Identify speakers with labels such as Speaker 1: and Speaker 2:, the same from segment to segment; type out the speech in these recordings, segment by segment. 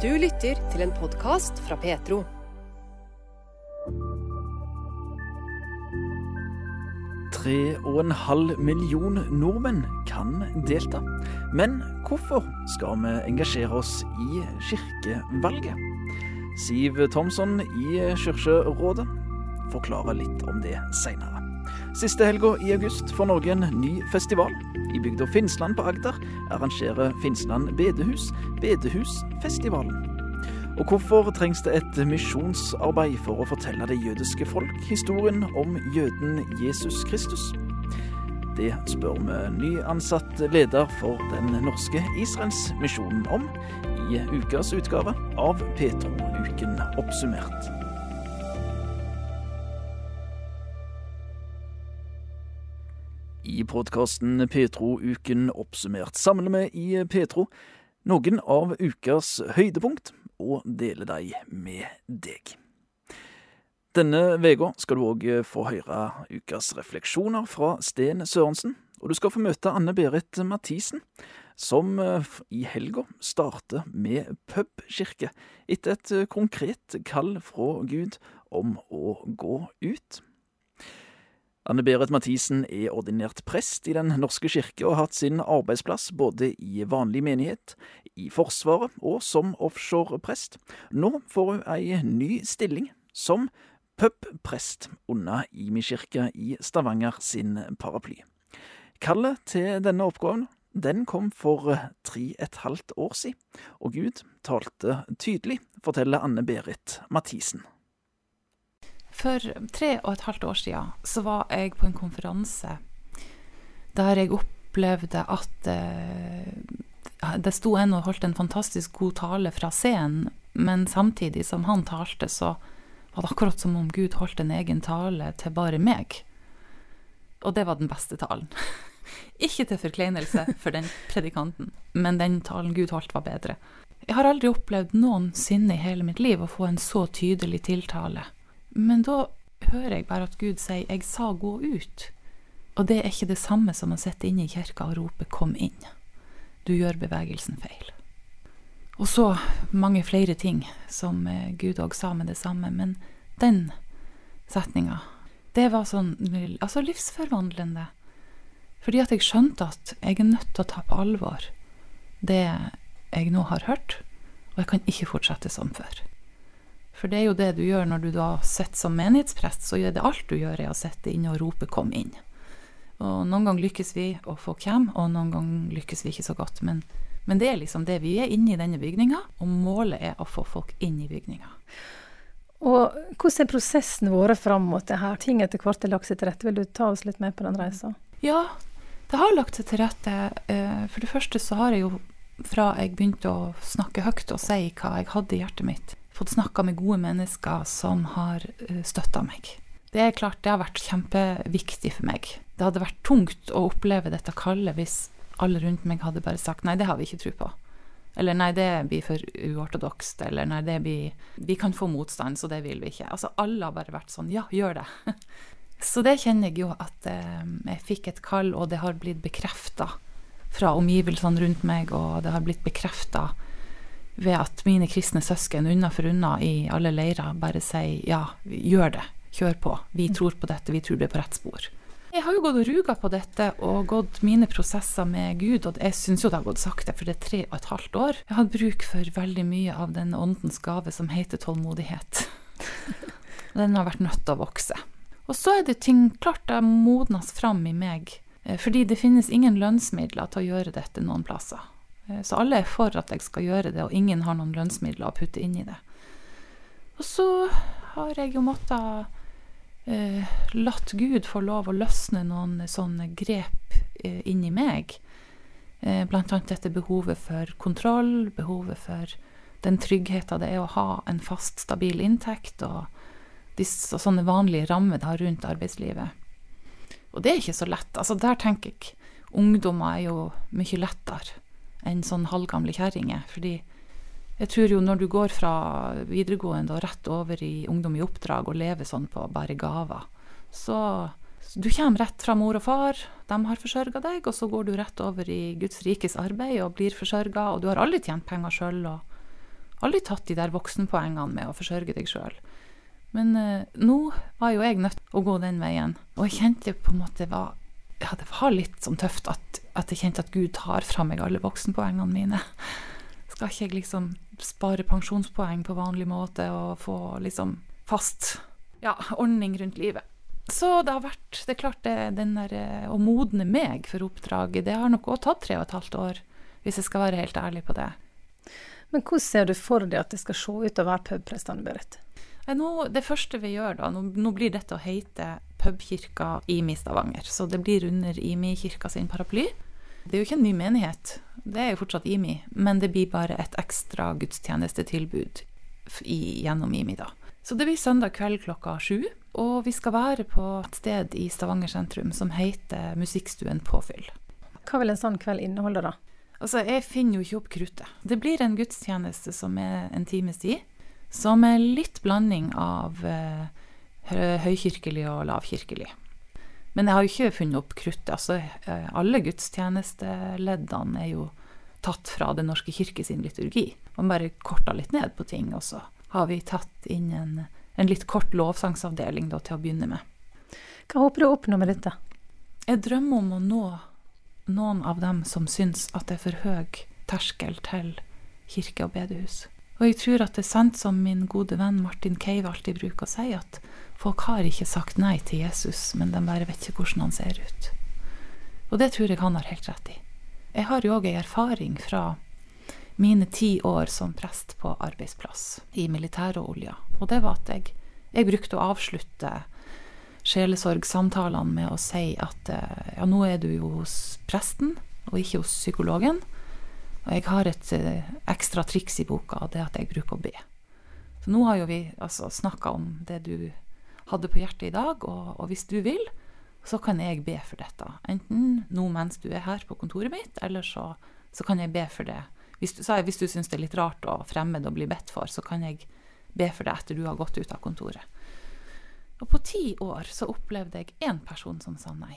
Speaker 1: Du lytter til en podkast fra Petro.
Speaker 2: Tre og en halv million nordmenn kan delta. Men hvorfor skal vi engasjere oss i kirkevalget? Siv Thomsson i Kirkerådet forklarer litt om det seinere. Siste helga i august får Norge en ny festival. I bygda Finnsland på Agder arrangerer Finnsland bedehus Bedehusfestivalen. Og hvorfor trengs det et misjonsarbeid for å fortelle det jødiske folk historien om jøden Jesus Kristus? Det spør vi nyansatt leder for den norske Israelsmisjonen om i ukas utgave av Petro-uken oppsummert. I podkasten Petro-uken oppsummert samler vi i Petro noen av ukas høydepunkt og deler de med deg. Denne uka skal du òg få høre ukas refleksjoner fra Sten Sørensen, og du skal få møte Anne Berit Mathisen, som i helga starter med pubkirke, etter et konkret kall fra Gud om å gå ut. Anne Berit Mathisen er ordinert prest i Den norske kirke og har hatt sin arbeidsplass både i vanlig menighet, i Forsvaret og som offshoreprest. Nå får hun ei ny stilling som pubprest under Imi kirke i Stavanger sin paraply. Kallet til denne oppgaven den kom for tre et halvt år siden, og Gud talte tydelig, forteller Anne Berit Mathisen.
Speaker 3: For tre og et halvt år siden så var jeg på en konferanse der jeg opplevde at eh, det sto en og holdt en fantastisk god tale fra scenen, men samtidig som han talte, så var det akkurat som om Gud holdt en egen tale til bare meg. Og det var den beste talen. Ikke til forkleinelse for den predikanten, men den talen Gud holdt, var bedre. Jeg har aldri opplevd noensinne i hele mitt liv å få en så tydelig tiltale. Men da hører jeg bare at Gud sier 'jeg sa gå ut'. Og det er ikke det samme som å sitte inne i kirka og rope 'kom inn'. Du gjør bevegelsen feil. Og så mange flere ting som Gud òg sa med det samme. Men den setninga, det var sånn altså livsforvandlende. Fordi at jeg skjønte at jeg er nødt til å ta på alvor det jeg nå har hørt, og jeg kan ikke fortsette som før. For det er jo det du gjør når du da sitter som menighetsprest, så er det alt du gjør, er å sitte inne og rope 'kom inn'. Og noen ganger lykkes vi, å få hvem, og noen ganger lykkes vi ikke så godt. Men, men det er liksom det. Vi er inne i denne bygninga, og målet er å få folk inn i bygninga.
Speaker 4: Og hvordan er prosessen vår fram mot det her? Ting etter hvert er lagt seg til rette. Vil du ta oss litt med på den reisa?
Speaker 3: Ja, det har lagt seg til rette. For det første så har jeg jo fra jeg begynte å snakke høyt og si hva jeg hadde i hjertet mitt, fått snakka med gode mennesker som har støtta meg. Det er klart det har vært kjempeviktig for meg. Det hadde vært tungt å oppleve dette kallet hvis alle rundt meg hadde bare sagt nei, det har vi ikke tro på. Eller nei, det blir for uortodokst. Eller nei, det blir Vi kan få motstand, så det vil vi ikke. Altså alle har bare vært sånn ja, gjør det. Så det kjenner jeg jo at eh, jeg fikk et kall, og det har blitt bekrefta fra omgivelsene rundt meg, og det har blitt bekrefta ved at mine kristne søsken unna for unna i alle leirer bare sier ja, gjør det, kjør på, vi tror på dette, vi tror det er på rett spor. Jeg har jo gått og ruga på dette og gått mine prosesser med Gud, og jeg syns jo det har gått sakte, for det er tre og et halvt år. Jeg har hatt bruk for veldig mye av den åndens gave som heter tålmodighet. Den har vært nødt til å vokse. Og så er det ting klart det modnes fram i meg, fordi det finnes ingen lønnsmidler til å gjøre dette noen plasser. Så alle er for at jeg skal gjøre det, og ingen har noen lønnsmidler å putte inn i det. Og så har jeg jo måttet eh, latt Gud få lov å løsne noen sånne grep eh, inni meg. Eh, blant annet dette behovet for kontroll, behovet for den tryggheten det er å ha en fast, stabil inntekt, og, disse, og sånne vanlige rammer det har rundt arbeidslivet. Og det er ikke så lett. Altså, der tenker jeg ungdommer er jo mye lettere enn sånn halvgamle kjerringer. Fordi jeg tror jo når du går fra videregående og rett over i ungdom i oppdrag og lever sånn på bare gaver, så du kommer rett fra mor og far, de har forsørga deg, og så går du rett over i Guds rikes arbeid og blir forsørga, og du har aldri tjent penger sjøl, og aldri tatt de der voksenpoengene med å forsørge deg sjøl. Men eh, nå var jo jeg nødt til å gå den veien, og jeg kjente på en måte var, ja, det var litt sånn tøft at, at jeg kjente at Gud tar fra meg alle voksenpoengene mine. Skal ikke jeg liksom spare pensjonspoeng på vanlig måte og få liksom fast ja, ordning rundt livet. Så det har vært Det er klart, det, den der eh, å modne meg for oppdraget, det har nok òg tatt tre og et halvt år, hvis jeg skal være helt ærlig på det.
Speaker 4: Men hvordan ser du for deg at det skal se ut å være pubprestene, Berit?
Speaker 3: Nå, det første vi gjør da, nå, nå blir dette å heite pubkirka IMI Stavanger. Så det blir under IMI-kirka sin paraply. Det er jo ikke en ny menighet, det er jo fortsatt IMI, men det blir bare et ekstra gudstjenestetilbud i, gjennom IMI, da. Så det blir søndag kveld klokka sju, og vi skal være på et sted i Stavanger sentrum som heter Musikkstuen Påfyll.
Speaker 4: Hva vil en sånn kveld inneholde, da?
Speaker 3: Altså, jeg finner jo ikke opp kruttet. Det blir en gudstjeneste som er en times tid, som er litt blanding av eh, høykirkelig og lavkirkelig. Men jeg har jo ikke funnet opp kruttet. Altså, eh, alle gudstjenesteleddene er jo tatt fra Den norske kirke sin liturgi. Man bare korta litt ned på ting, og så har vi tatt inn en, en litt kort lovsangsavdeling da, til å begynne med.
Speaker 4: Hva håper du å oppnå med dette?
Speaker 3: Jeg drømmer om å nå noen av dem som syns at det er for høy terskel til kirke og bedehus. Og jeg tror at det er sant som min gode venn Martin Cave alltid bruker å si, at folk har ikke sagt nei til Jesus, men de bare vet ikke hvordan han ser ut. Og det tror jeg han har helt rett i. Jeg har jo òg ei erfaring fra mine ti år som prest på arbeidsplass i militærolja, og det var at jeg, jeg brukte å avslutte sjelesorgsamtalene med å si at eh, ja, nå er du jo hos presten og ikke hos psykologen. Og jeg har et eh, ekstra triks i boka, og det er at jeg bruker å be. Så nå har jo vi altså snakka om det du hadde på hjertet i dag, og, og hvis du vil, så kan jeg be for dette. Enten nå mens du er her på kontoret mitt, eller så, så kan jeg be for det. Hvis du, jeg, hvis du syns det er litt rart og fremmed å bli bedt for, så kan jeg be for det etter du har gått ut av kontoret. Og på ti år så opplevde jeg én person som sa nei.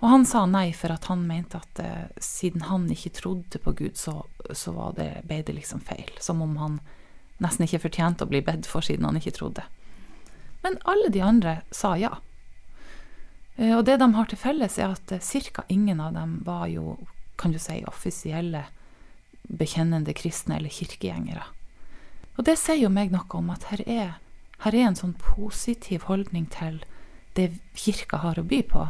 Speaker 3: Og han sa nei for at han mente at eh, siden han ikke trodde på Gud, så, så det, ble det liksom feil. Som om han nesten ikke fortjente å bli bedt for siden han ikke trodde. Men alle de andre sa ja. Eh, Og det de har til felles, er at ca. ingen av dem var jo, kan du si, offisielle bekjennende kristne eller kirkegjengere. Og det sier jo meg noe om at her er, her er en sånn positiv holdning til det kirka har å by på.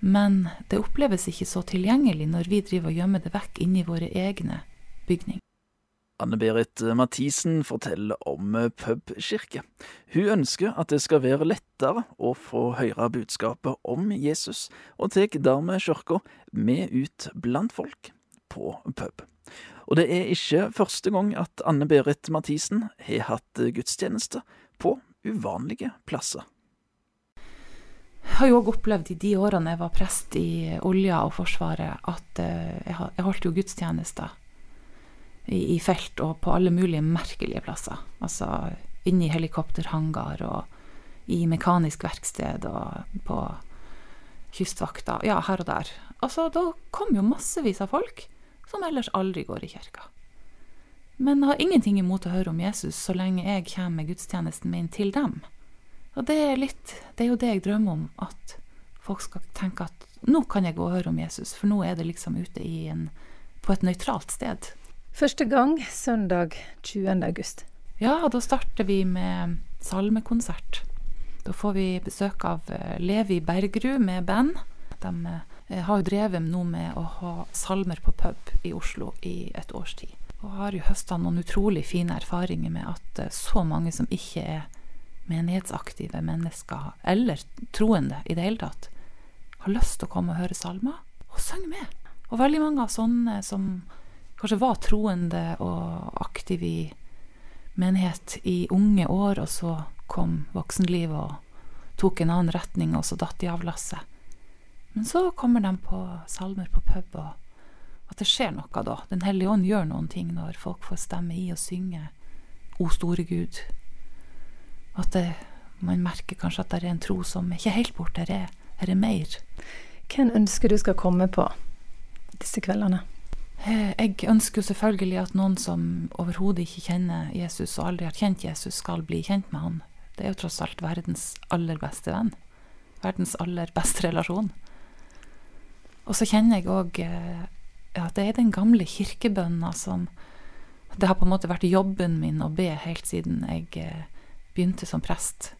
Speaker 3: Men det oppleves ikke så tilgjengelig når vi driver og gjemmer det vekk inni våre egne bygninger.
Speaker 2: Anne-Berit Mathisen forteller om pubkirke. Hun ønsker at det skal være lettere å få høre budskapet om Jesus, og tar dermed kirka med ut blant folk på pub. Og det er ikke første gang at Anne-Berit Mathisen har hatt gudstjeneste på uvanlige plasser.
Speaker 3: Jeg har jo òg opplevd i de årene jeg var prest i olja og Forsvaret, at eh, jeg holdt jo gudstjenester i, felt og på alle mulige merkelige plasser. Altså inni helikopterhangar og i mekanisk verksted og på kystvakta. Ja, her og der. Altså, da kom jo massevis av folk som ellers aldri går i kirka. Men har ingenting imot å høre om Jesus så lenge jeg kommer med gudstjenesten min til dem. Og det er litt Det er jo det jeg drømmer om, at folk skal tenke at nå kan jeg gå og høre om Jesus, for nå er det liksom ute i en, på et nøytralt sted.
Speaker 4: Første gang søndag 20. august.
Speaker 3: Ja, da starter vi med salmekonsert. Da får vi besøk av eh, Levi Bergerud med band. De eh, har jo drevet nå med å ha salmer på pub i Oslo i et års tid. Og har jo høsta noen utrolig fine erfaringer med at eh, så mange som ikke er menighetsaktive mennesker, eller troende i det hele tatt, har lyst til å komme og høre salmer, og synge med. Og veldig mange av sånne som kanskje var troende og aktive i menighet i unge år, og så kom voksenlivet og tok en annen retning, og så datt de av lasset. Men så kommer de på salmer på pub, og at det skjer noe da. Den hellige ånd gjør noen ting når folk får stemme i og synge O store Gud. At det, man merker kanskje at det er en tro som er ikke helt borte, her er, her er mer.
Speaker 4: Hvem ønsker du skal komme på disse kveldene?
Speaker 3: Eh, Jeg ønsker jo selvfølgelig at noen som overhodet ikke kjenner Jesus, og aldri har kjent Jesus, skal bli kjent med han. Det er jo tross alt verdens aller beste venn. Verdens aller beste relasjon. Og så kjenner jeg òg at det er den gamle kirkebønna som Det har på en måte vært jobben min å be helt siden jeg eh, begynte som prest.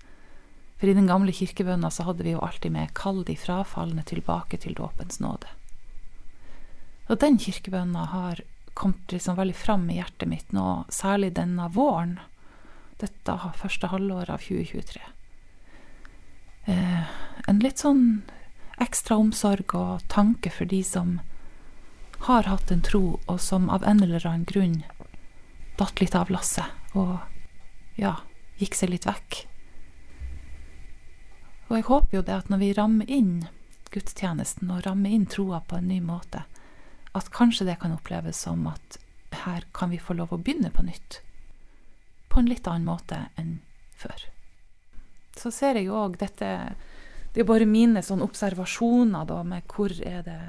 Speaker 3: For i den gamle kirkebønna så hadde vi jo alltid med 'Kall de frafalne tilbake til dåpens nåde'. Og den kirkebønna har kommet liksom veldig fram i hjertet mitt nå, særlig denne våren. Dette første halvåret av 2023. Eh, en litt sånn ekstra omsorg og tanke for de som har hatt en tro, og som av en eller annen grunn datt litt av lasset og ja, gikk seg litt vekk. Og jeg håper jo det at når vi rammer inn gudstjenesten og rammer inn troa på en ny måte, at kanskje det kan oppleves som at her kan vi få lov å begynne på nytt. På en litt annen måte enn før. Så ser jeg jo òg dette Det er bare mine sånn observasjoner da med hvor er det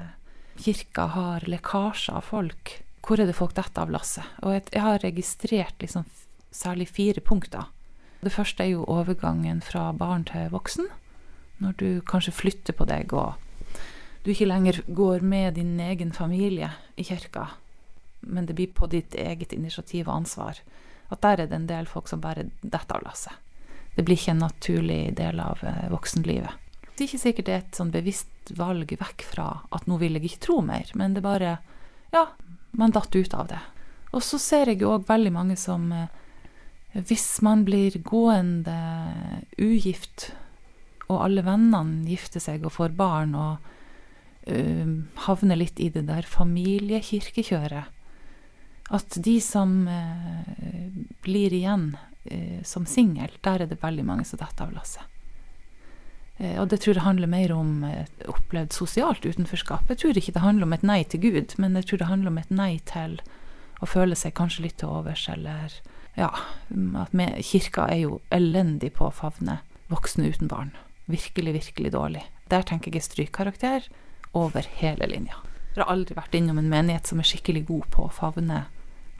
Speaker 3: kirka har lekkasjer av folk. Hvor er det folk detter av lasset? Og jeg har registrert liksom særlig fire punkter. Det første er jo overgangen fra barn til voksen. Når du kanskje flytter på deg og du ikke lenger går med din egen familie i kirka, men det blir på ditt eget initiativ og ansvar. At der er det en del folk som bare detter av lasset. Det blir ikke en naturlig del av voksenlivet. Det er ikke sikkert det er et sånn bevisst valg vekk fra at nå vil jeg ikke tro mer, men det bare Ja, man datt ut av det. Og så ser jeg jo òg veldig mange som Hvis man blir gående ugift, og alle vennene gifter seg og får barn, og uh, havner litt i det der familiekirkekjøret At de som uh, blir igjen uh, som singel, der er det veldig mange som detter av lasset. Og det tror jeg handler mer om opplevd sosialt utenforskap. Jeg tror ikke det handler om et nei til Gud, men jeg tror det handler om et nei til å føle seg kanskje litt til overs, eller ja, at vi, kirka er jo elendig på å favne voksne uten barn. Virkelig, virkelig dårlig. Der tenker jeg strykkarakter over hele linja. Jeg har aldri vært innom en menighet som er skikkelig god på å favne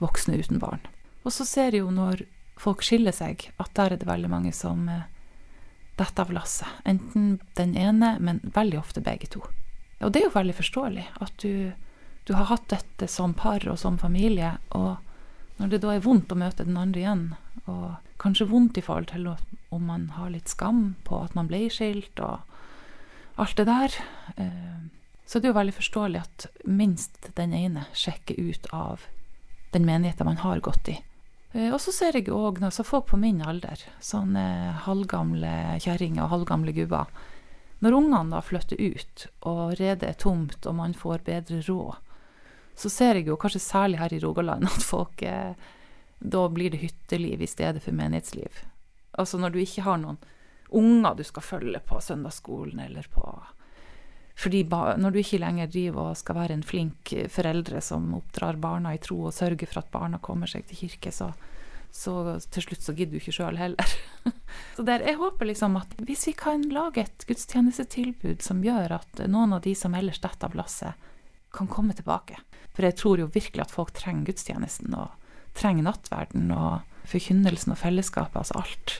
Speaker 3: voksne uten barn. Og så ser jeg jo når folk skiller seg, at der er det veldig mange som detter av lasset. Enten den ene, men veldig ofte begge to. Og det er jo veldig forståelig at du, du har hatt dette som par og som familie, og når det da er vondt å møte den andre igjen, og kanskje vondt i forhold til om man har litt skam på at man ble skilt, og alt det der, så det er jo veldig forståelig at minst den ene sjekker ut av den menigheten man har gått i. Og så ser jeg òg folk på min alder, sånne halvgamle kjerringer og halvgamle gubber. Når ungene da flytter ut, og redet er tomt, og man får bedre råd, så ser jeg jo, kanskje særlig her i Rogaland, at folk eh, Da blir det hytteliv i stedet for menighetsliv. Altså når du ikke har noen unger du skal følge på søndagsskolen eller på fordi når du ikke lenger driver og skal være en flink foreldre som oppdrar barna i tro og sørger for at barna kommer seg til kirke, så, så til slutt så gidder du ikke sjøl heller. så der, jeg håper liksom at hvis vi kan lage et gudstjenestetilbud som gjør at noen av de som ellers detter av lasset, kan komme tilbake. For jeg tror jo virkelig at folk trenger gudstjenesten, og trenger nattverden og forkynnelsen og fellesskapet, altså alt.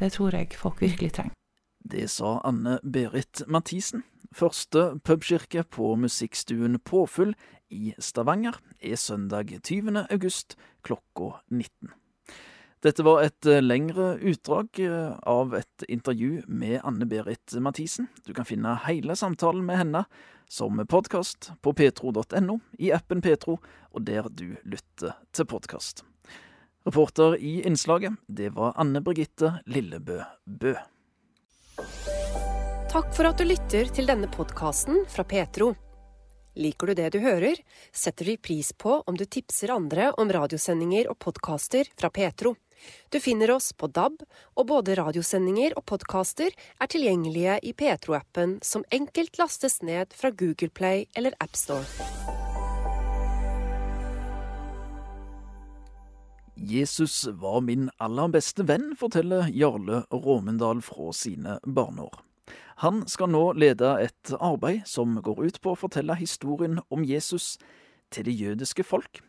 Speaker 3: Det tror jeg folk virkelig trenger.
Speaker 2: Det sa Anne Berit Mathisen. Første pubkirke på musikkstuen Påfyll i Stavanger er søndag 20. august klokka 19. Dette var et lengre utdrag av et intervju med Anne Berit Mathisen. Du kan finne hele samtalen med henne som podkast på petro.no, i appen Petro og der du lytter til podkast. Reporter i innslaget, det var Anne Birgitte Lillebø Bø.
Speaker 1: Takk for at du lytter til denne podkasten fra Petro. Liker du det du hører, setter vi pris på om du tipser andre om radiosendinger og podkaster fra Petro. Du finner oss på DAB, og både radiosendinger og podkaster er tilgjengelige i Petro-appen, som enkelt lastes ned fra Google Play eller AppStore.
Speaker 2: Jesus var min aller beste venn, forteller Jarle Råmendal fra sine barneår. Han skal nå lede et arbeid som går ut på å fortelle historien om Jesus til det jødiske folk.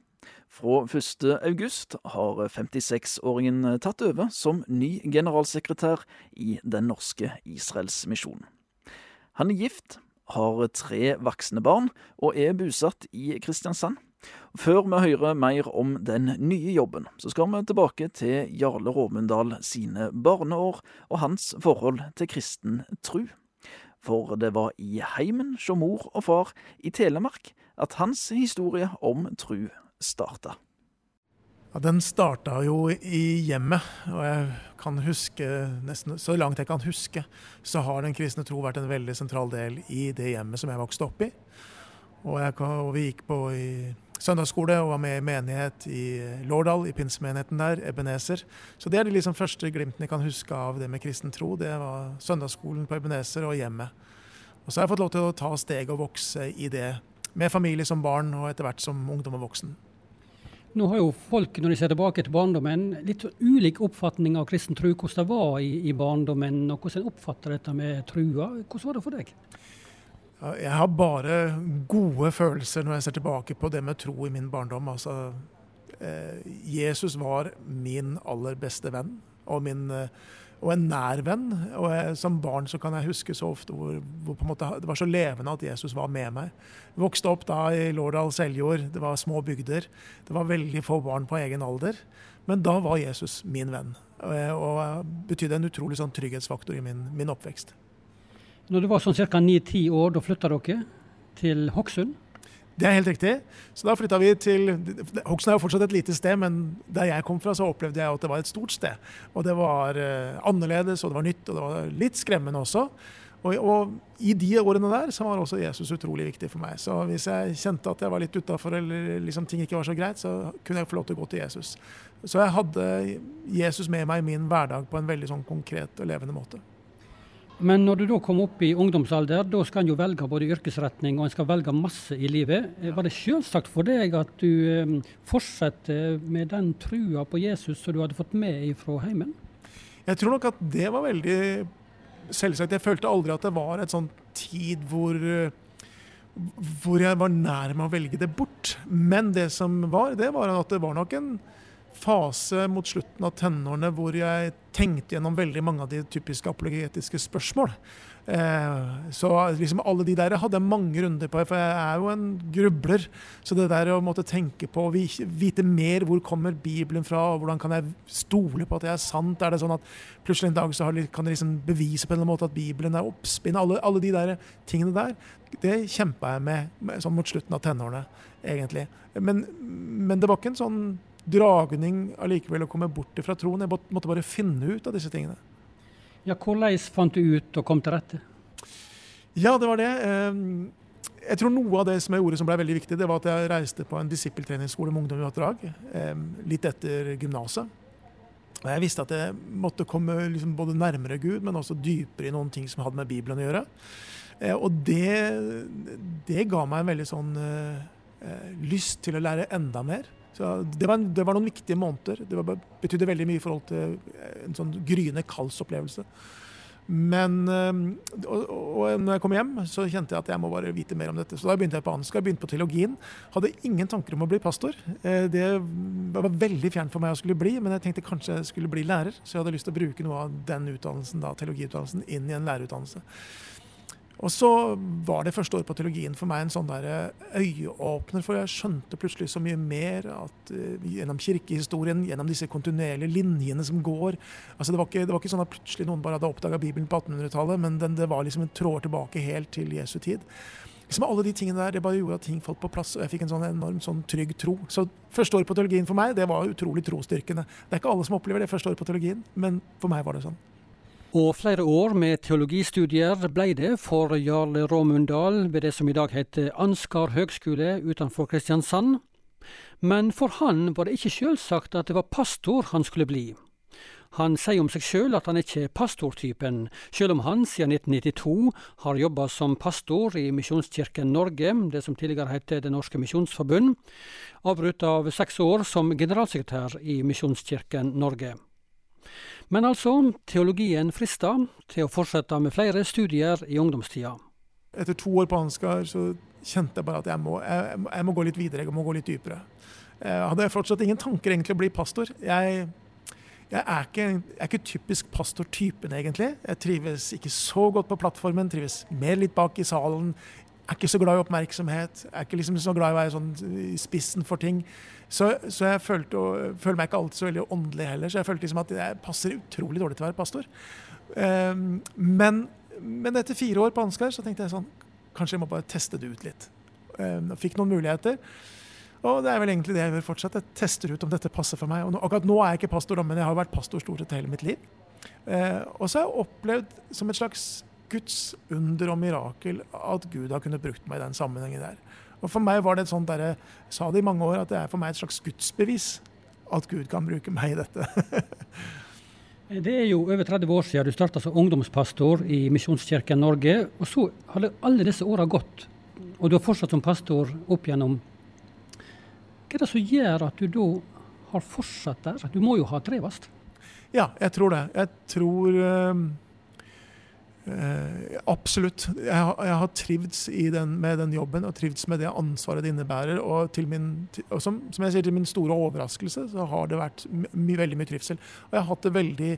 Speaker 2: Fra 1. august har 56-åringen tatt over som ny generalsekretær i Den norske Israelsmisjonen. Han er gift, har tre voksne barn og er bosatt i Kristiansand. Før vi hører mer om den nye jobben, så skal vi tilbake til Jarle Råmundal sine barneår og hans forhold til kristen tru. For det var i heimen hos mor og far i Telemark at hans historie om tru starta.
Speaker 5: Ja, den starta jo i hjemmet, og jeg kan huske, nesten så langt jeg kan huske, så har den kristne tro vært en veldig sentral del i det hjemmet som jeg vokste opp i. Og, jeg, og vi gikk på i søndagsskole og var med i menighet i Lårdal, i pinsemenigheten der, Ebenezer. Så det er de liksom første glimtene jeg kan huske av det med kristen tro. Det var søndagsskolen på Ebenezer og hjemmet. Og så har jeg fått lov til å ta steg og vokse i det, med familie som barn og etter hvert som ungdom og voksen.
Speaker 6: Nå har jo folk, når de ser tilbake til barndommen, litt ulik oppfatning av kristen tro. Hvordan det var i, i barndommen, og hvordan en oppfatter dette med trua. Hvordan var det for deg?
Speaker 5: Jeg har bare gode følelser når jeg ser tilbake på det med tro i min barndom. Altså, eh, Jesus var min aller beste venn. Og min eh, og en nær venn. Og jeg, som barn så kan jeg huske så ofte hvor, hvor måte, det var så levende at Jesus var med meg. Jeg vokste opp da i Lårdal Seljord, det var små bygder. Det var veldig få barn på egen alder. Men da var Jesus min venn, og, og betydde en utrolig sånn trygghetsfaktor i min, min oppvekst.
Speaker 6: Når du var sånn ca. ni-ti år, da flytta dere til Hokksund?
Speaker 5: Det er helt riktig. Så da flytta vi til Hokksund er jo fortsatt et lite sted, men der jeg kom fra, så opplevde jeg at det var et stort sted. Og det var uh, annerledes, og det var nytt, og det var litt skremmende også. Og, og, i de årene der så var også Jesus utrolig viktig for meg. Så hvis jeg kjente at jeg var litt utafor eller liksom ting ikke var så greit, så kunne jeg få lov til å gå til Jesus. Så jeg hadde Jesus med meg i min hverdag på en veldig sånn konkret og levende måte.
Speaker 6: Men når du da kom opp i ungdomsalder, da skal en jo velge både yrkesretning og en skal velge masse i livet. Var det selvsagt for deg at du eh, fortsetter med den trua på Jesus som du hadde fått med fra heimen?
Speaker 5: Jeg tror nok at det var veldig selvsagt. Jeg følte aldri at det var et sånn tid hvor, hvor jeg var nær med å velge det bort. Men det som var, det var at det var nok en fase mot slutten av tenårene hvor jeg tenkte gjennom veldig mange av de typiske apologetiske spørsmål. Eh, så liksom alle de der hadde jeg mange runder på, for jeg er jo en grubler. Så det der å måtte tenke på, vite mer hvor kommer Bibelen fra, og hvordan kan jeg stole på at det er sant? Er det sånn at plutselig en dag så kan jeg liksom bevise på en eller annen måte at Bibelen er oppspinn? Alle, alle de der tingene der, det kjempa jeg med sånn mot slutten av tenårene, egentlig. Men, men det var ikke en sånn dragning allikevel å komme bort fra troen. Jeg måtte bare finne ut av disse tingene.
Speaker 6: Ja, Hvordan fant du ut og kom til rette?
Speaker 5: Ja, det var det. Ehm, jeg tror noe av det som jeg gjorde som ble veldig viktig, det var at jeg reiste på en disippeltreningsskole med ungdom i oppdrag ehm, litt etter gymnaset. Og Jeg visste at jeg måtte komme liksom både nærmere Gud, men også dypere i noen ting som hadde med Bibelen å gjøre. Eh, og det, det ga meg en veldig sånn uh, lyst til å lære enda mer. Så det var, det var, noen viktige måneder. Det var, betydde veldig mye i forhold til eh, en sånn gryende kaldsopplevelse. Men eh, og, og når jeg kom hjem, så kjente jeg at jeg må bare vite mer om dette. Så da begynte jeg på Ansgar, begynte på teologien. Hadde ingen tanker om å bli pastor. Eh, det var veldig fjernt for meg å skulle bli, men jeg tenkte kanskje jeg skulle bli lærer. Så jeg hadde lyst til å bruke noe av den utdannelsen, da, teologiutdannelsen inn i en lærerutdannelse. Og så var det første året på teologien for meg en sånn der eh, øyeåpner, for jeg skjønte plutselig så mye mer at uh, gjennom kirkehistorien, gjennom disse kontinuerlige linjene som går altså Det var ikke, det var ikke sånn at plutselig noen bare hadde oppdaga Bibelen på 1800-tallet, men den, det var liksom en tråd tilbake helt til Jesu tid. Liksom alle de tingene der, Det bare gjorde at ting falt på plass, og jeg fikk en sånn enorm sånn trygg tro. Så første året på teologien for meg, det var utrolig trostyrkende. Det er ikke alle som opplever det første året på teologien, men for meg var det sånn.
Speaker 6: Og flere år med teologistudier ble det for Jarle Råmundal ved det som i dag heter Ansgar høgskole utenfor Kristiansand. Men for han var det ikke selvsagt at det var pastor han skulle bli. Han sier om seg sjøl at han ikke er pastortypen, sjøl om han siden 1992 har jobba som pastor i Misjonskirken Norge, det som tidligere het Det Norske Misjonsforbund, avbrutt av seks år som generalsekretær i Misjonskirken Norge. Men altså, teologien frista til å fortsette med flere studier i ungdomstida.
Speaker 5: Etter to år på Ansgar så kjente jeg bare at jeg må, jeg, jeg må gå litt videre, jeg må gå litt dypere. Jeg hadde fortsatt ingen tanker egentlig å bli pastor. Jeg, jeg er ikke, jeg er ikke typisk pastortypen, egentlig. Jeg trives ikke så godt på plattformen, trives mer litt bak i salen. Jeg er ikke så glad i oppmerksomhet. Jeg er ikke liksom så glad i å være sånn i spissen for ting. Så, så jeg følte, føler meg ikke alltid så veldig åndelig heller, så jeg følte liksom at jeg passer utrolig dårlig til å være pastor. Um, men, men, etter fire år på Ansgar så tenkte jeg sånn Kanskje jeg må bare teste det ut litt. Um, fikk noen muligheter. Og det er vel egentlig det jeg gjør fortsatt. Jeg tester ut om dette passer for meg. Og nå, akkurat nå er jeg ikke pastor, men jeg har vært pastor stort sett hele mitt liv. Eh, og så har jeg opplevd som et slags Guds under og mirakel at Gud har kunnet brukt meg i den sammenhengen der. Og For meg var det et sånt der, jeg sa det i mange år, at det er for meg et slags gudsbevis at Gud kan bruke meg i dette.
Speaker 6: det er jo over 30 år siden du starta som ungdomspastor i Misjonskirken Norge. Og så har alle disse åra gått, og du har fortsatt som pastor opp gjennom hva er det som gjør at du da har fortsatt der? Du må jo ha trivast?
Speaker 5: Ja, jeg tror det. Jeg tror uh, uh, Absolutt. Jeg jeg har trivdes den, med den jobben og trivdes med det ansvaret det innebærer. Og, min, og som, som, jeg sier til min store overraskelse, så har det vært my, veldig mye trivsel. Og jeg har hatt det veldig,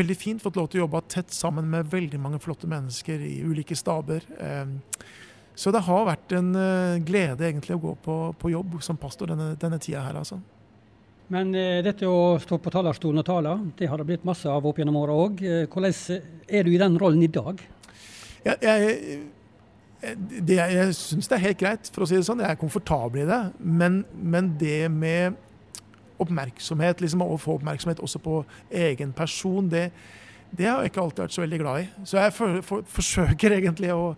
Speaker 5: veldig fint. Fått lov til å jobbe tett sammen med veldig mange flotte mennesker i ulike staber. Eh, så det har vært en uh, glede egentlig å gå på, på jobb som pastor denne, denne tida her, altså.
Speaker 6: Men eh, dette å stå på talerstolen og tale, det har det blitt masse av opp gjennom åra òg. Uh, hvordan er du i den rollen i dag?
Speaker 5: Ja, jeg, det, jeg syns det er helt greit, for å si det sånn. Jeg er komfortabel i det. Men, men det med oppmerksomhet, liksom å få oppmerksomhet også på egen person, det, det har jeg ikke alltid vært så veldig glad i. Så jeg for, for, forsøker egentlig å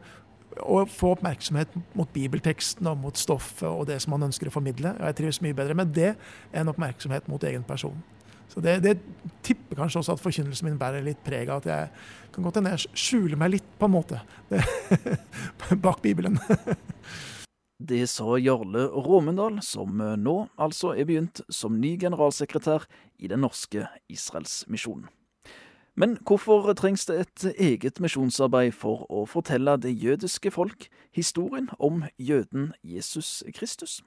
Speaker 5: å få oppmerksomhet mot bibelteksten og mot stoffet og det som man ønsker å formidle. Og jeg trives mye bedre med det enn oppmerksomhet mot egen person. Så det, det tipper kanskje også at forkynnelsen min bærer litt preg av at jeg kan godt hende jeg skjuler meg litt, på en måte, bak Bibelen.
Speaker 2: det sa Jarle Råmundal, som nå altså er begynt som ny generalsekretær i Den norske Israelsmisjonen. Men hvorfor trengs det et eget misjonsarbeid for å fortelle det jødiske folk historien om jøden Jesus Kristus?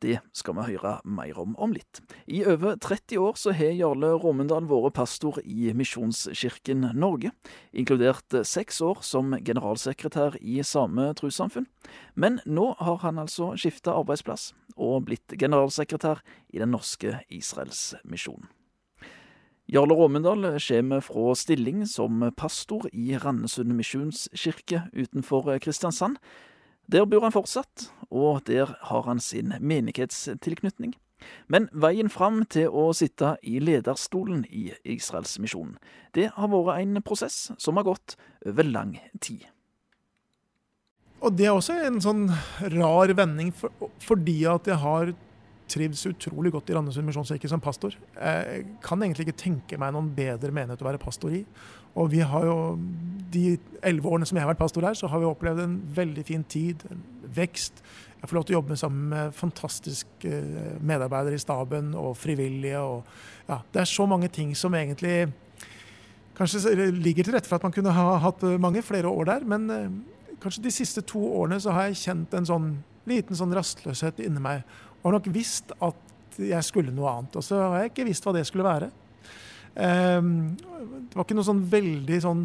Speaker 2: Det skal vi høre mer om om litt. I over 30 år så har Jarle Råmendal vært pastor i Misjonskirken Norge, inkludert seks år som generalsekretær i samme trossamfunn. Men nå har han altså skifta arbeidsplass og blitt generalsekretær i Den norske Israelsmisjonen. Jarle Råmendal kommer fra stilling som pastor i Randesund misjonskirke utenfor Kristiansand. Der bor han fortsatt, og der har han sin menighetstilknytning. Men veien fram til å sitte i lederstolen i Israelsmisjonen, det har vært en prosess som har gått over lang tid.
Speaker 5: Og det er også en sånn rar vending, for, fordi at jeg har trivdes utrolig godt i Randesund misjonskirke som pastor. Jeg kan egentlig ikke tenke meg noen bedre menighet å være pastor i. Og vi har jo, de elleve årene som jeg har vært pastor her, så har vi opplevd en veldig fin tid, en vekst. Jeg får lov til å jobbe sammen med fantastiske eh, medarbeidere i staben og frivillige. Og, ja, det er så mange ting som egentlig kanskje ligger til rette for at man kunne ha hatt mange flere år der. Men eh, kanskje de siste to årene så har jeg kjent en sånn liten sånn rastløshet inni meg har nok visst at jeg skulle noe annet. Og så har jeg ikke visst hva det skulle være. Um, det var ikke noe sånn veldig sånn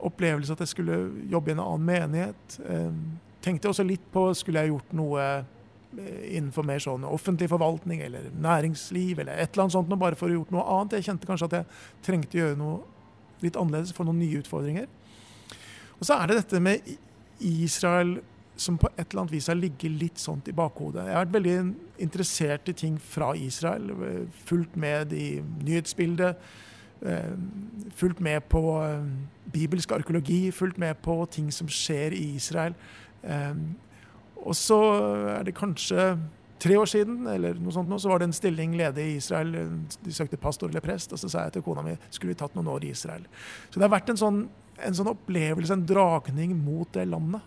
Speaker 5: opplevelse at jeg skulle jobbe i en annen menighet. Um, tenkte også litt på skulle jeg gjort noe eh, innenfor mer sånn offentlig forvaltning eller næringsliv eller et eller annet sånt, bare for å gjort noe annet. Jeg kjente kanskje at jeg trengte å gjøre noe litt annerledes, få noen nye utfordringer. Og så er det dette med Israel som på et eller annet vis har ligget litt sånt i bakhodet. Jeg har vært veldig interessert i ting fra Israel. Fulgt med i nyhetsbildet. Eh, fulgt med på eh, bibelsk arkeologi. Fulgt med på ting som skjer i Israel. Eh, og så er det kanskje tre år siden eller noe sånt nå, så var det en stilling ledig i Israel. De søkte pastor eller prest, og så sa jeg til kona mi skulle vi tatt noen år i Israel. Så det har vært en sånn, en sånn opplevelse, en dragning mot det landet.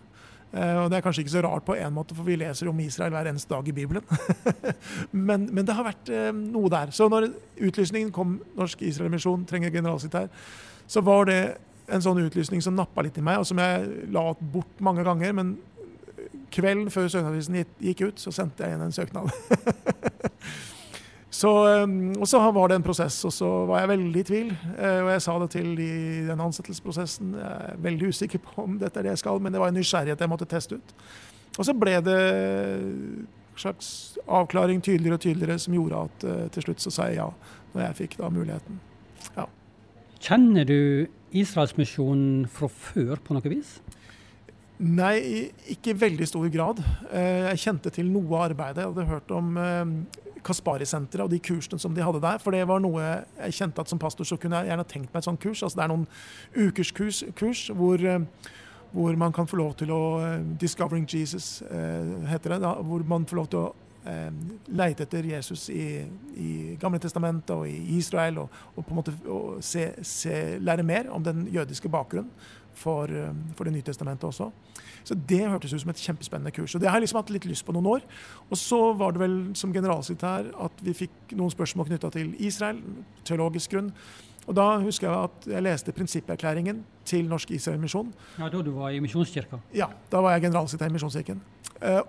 Speaker 5: Eh, og Det er kanskje ikke så rart på en måte, for vi leser om Israel hver eneste dag i Bibelen. men, men, det har vært eh, noe der. Så når utlysningen kom, Norsk Israelmisjon trenger generalsekretær, så var det en sånn utlysning som nappa litt i meg, og som jeg la bort mange ganger. Men kvelden før søknadsavisen gikk ut, så sendte jeg inn en søknad. så, og så var det en prosess, og så var jeg veldig i tvil. Og jeg sa det til i den ansettelsesprosessen. Jeg er veldig usikker på om dette er det jeg skal, men det var en nysgjerrighet jeg måtte teste ut. Og så ble det en slags avklaring tydeligere og tydeligere som gjorde at uh, til slutt så sa jeg ja, når jeg fikk da muligheten. Ja.
Speaker 6: Kjenner du Israelsmisjonen fra før på noe vis?
Speaker 5: Nei, ikke i veldig stor grad. Uh, jeg kjente til noe av arbeidet. Jeg hadde hørt om uh, Kaspari-senteret og de kursene som de hadde der. For det var noe jeg kjente at som pastor så kunne jeg gjerne tenkt meg et sånt kurs. Altså det er noen ukers kurs, kurs hvor hvor man kan få lov til å uh, 'Discovering Jesus' uh, heter det. Da, hvor man får lov til å leite etter Jesus i, i Gamle testamentet og i Israel, og, og på en måte se, se, lære mer om den jødiske bakgrunnen for, for Det nye testamentet også. Så det hørtes ut som et kjempespennende kurs. Og det har jeg liksom hatt litt lyst på noen år. Og så var det vel som generalsekretær at vi fikk noen spørsmål knytta til Israel, teologisk grunn. Og Da husker jeg at jeg leste prinsipperklæringen til Norsk Israel Misjon.
Speaker 6: Ja, Da du var i Misjonskirka?
Speaker 5: Ja, da var jeg generalsekretær i Misjonskirken. Uh,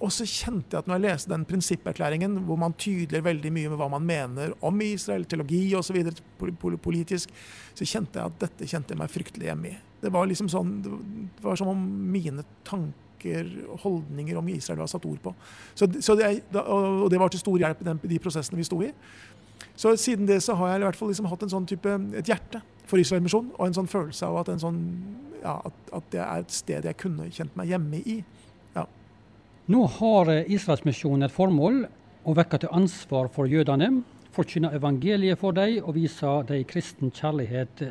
Speaker 5: og så kjente jeg at når jeg leste den prinsipperklæringen, hvor man tydeliggjør veldig mye med hva man mener om Israel, teologi osv., politisk, så kjente jeg at dette kjente jeg meg fryktelig hjemme i. Det var liksom sånn, det var som om mine tanker og holdninger om Israel var satt ord på. Så, så det, og det var til stor hjelp i de prosessene vi sto i. Så siden det så har jeg i hvert fall liksom hatt en sånn type, et hjerte for Israel Misjon, og en sånn følelse av at, sånn, ja, at, at, det er et sted jeg kunne kjent meg hjemme i.
Speaker 6: Nå har Israelsmisjonen et formål å vekke til ansvar for jødene, forkynne evangeliet for dem og vise dem kristen kjærlighet.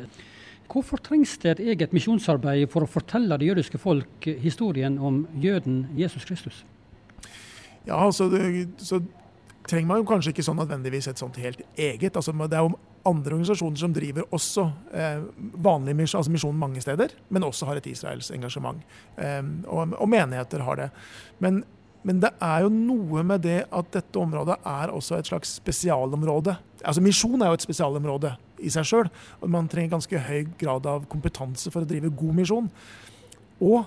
Speaker 6: Hvorfor trengs det et eget misjonsarbeid for å fortelle det jødiske folk historien om jøden Jesus Kristus?
Speaker 5: Ja, altså, så trenger man jo kanskje ikke sånn nødvendigvis et sånt helt eget. Altså, det er jo andre organisasjoner som driver også eh, vanlig misjon, altså misjon mange steder, men også har et Israels engasjement. Eh, og, og, menigheter har det. Men, men, det er jo noe med det at dette området er også et slags spesialområde. Altså Misjon er jo et spesialområde i seg sjøl. Man trenger ganske høy grad av kompetanse for å drive god misjon. Og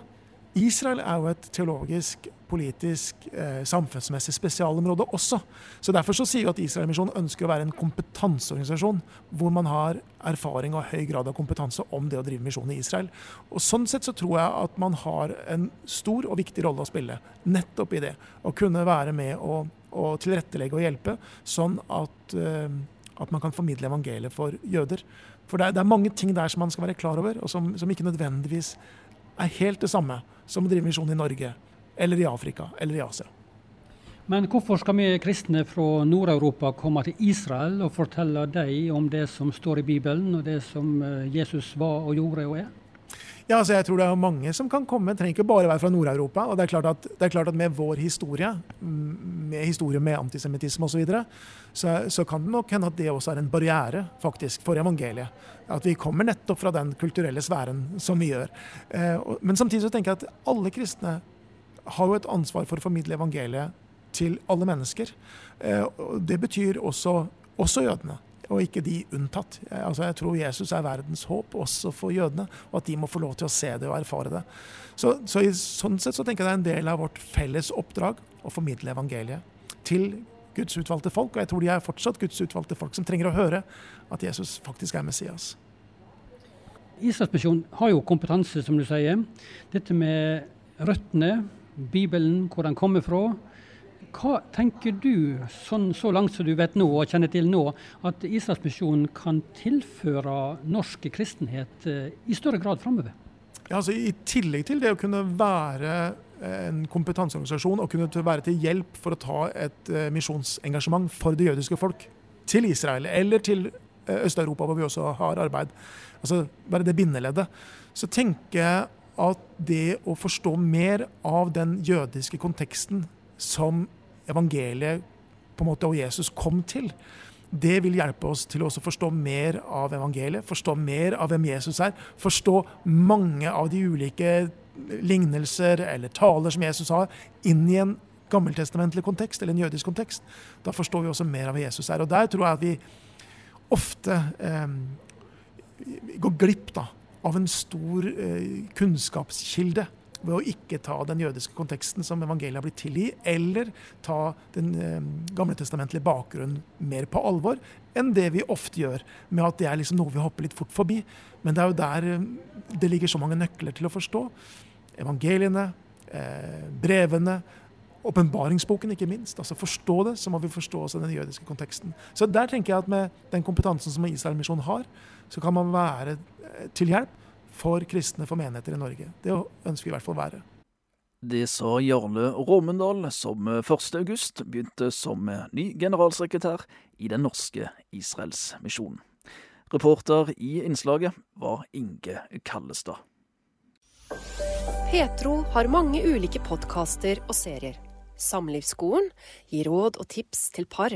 Speaker 5: Israel er jo et teologisk, politisk, eh, samfunnsmessig spesialområde også. Så Derfor så sier vi at Israelmisjonen ønsker å være en kompetanseorganisasjon hvor man har erfaring og høy grad av kompetanse om det å drive misjon i Israel. Og Sånn sett så tror jeg at man har en stor og viktig rolle å spille nettopp i det. Å kunne være med og, og tilrettelegge og hjelpe, sånn at, eh, at man kan formidle evangeliet for jøder. For det er, det er, mange ting der som man skal være klar over, og som, som ikke nødvendigvis er helt det samme som å drive misjon i Norge, eller i Afrika eller i Asia.
Speaker 6: Men hvorfor skal vi kristne fra Nord-Europa komme til Israel og fortelle dem om det som står i Bibelen, og det som eh, Jesus var og gjorde og er?
Speaker 5: Ja, altså jeg tror det er mange som kan komme. Trenger ikke bare være fra Nord-Europa. og det er, at, det er, klart at, Med vår historie, med historie med antisemittisme osv., så, videre, så, så kan det nok hende at det også er en barriere faktisk for evangeliet. At vi kommer nettopp fra den kulturelle sfæren som vi gjør. Eh, men samtidig så tenker jeg at alle kristne har jo et ansvar for å formidle evangeliet til alle mennesker. Eh, det betyr også, også jødene og ikke de unntatt. Altså, jeg tror Jesus er verdens håp også for jødene, og at de må få lov til å se det og erfare det. Så, så i sånn sett så tenker jeg det er en del av vårt felles oppdrag å formidle evangeliet til Guds utvalgte folk, og jeg tror de er fortsatt Guds utvalgte folk som trenger å høre at Jesus faktisk er Messias.
Speaker 6: Israelsmisjonen har jo kompetanse, som du sier. Dette med røttene, Bibelen, hvor den kommer fra hva tenker du, sånn, så langt som du vet nå og kjenner til nå, at Israelsmisjonen kan tilføre norsk kristenhet eh, i større grad framover?
Speaker 5: Ja, altså, I tillegg til det å kunne være en kompetanseorganisasjon og kunne være til hjelp for å ta et uh, misjonsengasjement for det jødiske folk til Israel eller til Øst-Europa, hvor vi også har arbeid, altså bare det bindeleddet, så tenker jeg at det å forstå mer av den jødiske konteksten som evangeliet på en måte, og Jesus kom til. Det vil hjelpe oss til å forstå mer av evangeliet, forstå mer av hvem Jesus er. Forstå mange av de ulike lignelser eller taler som Jesus har, inn i en gammeltestamentlig kontekst eller en jødisk kontekst. Da forstår vi også mer av hva Jesus er. Og der tror jeg at vi ofte eh, går glipp da, av en stor eh, kunnskapskilde ved å ikke ta den jødiske konteksten som evangeliet har blitt til i, eller ta den eh, gamle testamentlige bakgrunnen mer på alvor enn det vi ofte gjør, med at det er liksom noe vi hopper litt fort forbi. Men det er jo der eh, det ligger så mange nøkler til å forstå. Evangeliene, eh, brevene, åpenbaringsboken ikke minst. Altså Forstå det, så må vi forstå også den jødiske konteksten. Så der tenker jeg at med den kompetansen som Israel-misjonen har, så kan man være eh, til hjelp for kristne, for menigheter i Norge. Det ønsker vi i hvert fall å være.
Speaker 2: Det sa Jarle Råmundal, som 1. august begynte som ny generalsekretær i Den norske Israelsmisjonen. Reporter i innslaget var Inge Kallestad.
Speaker 1: Petro har mange ulike podkaster og serier. Samlivsskolen gir råd og tips til par.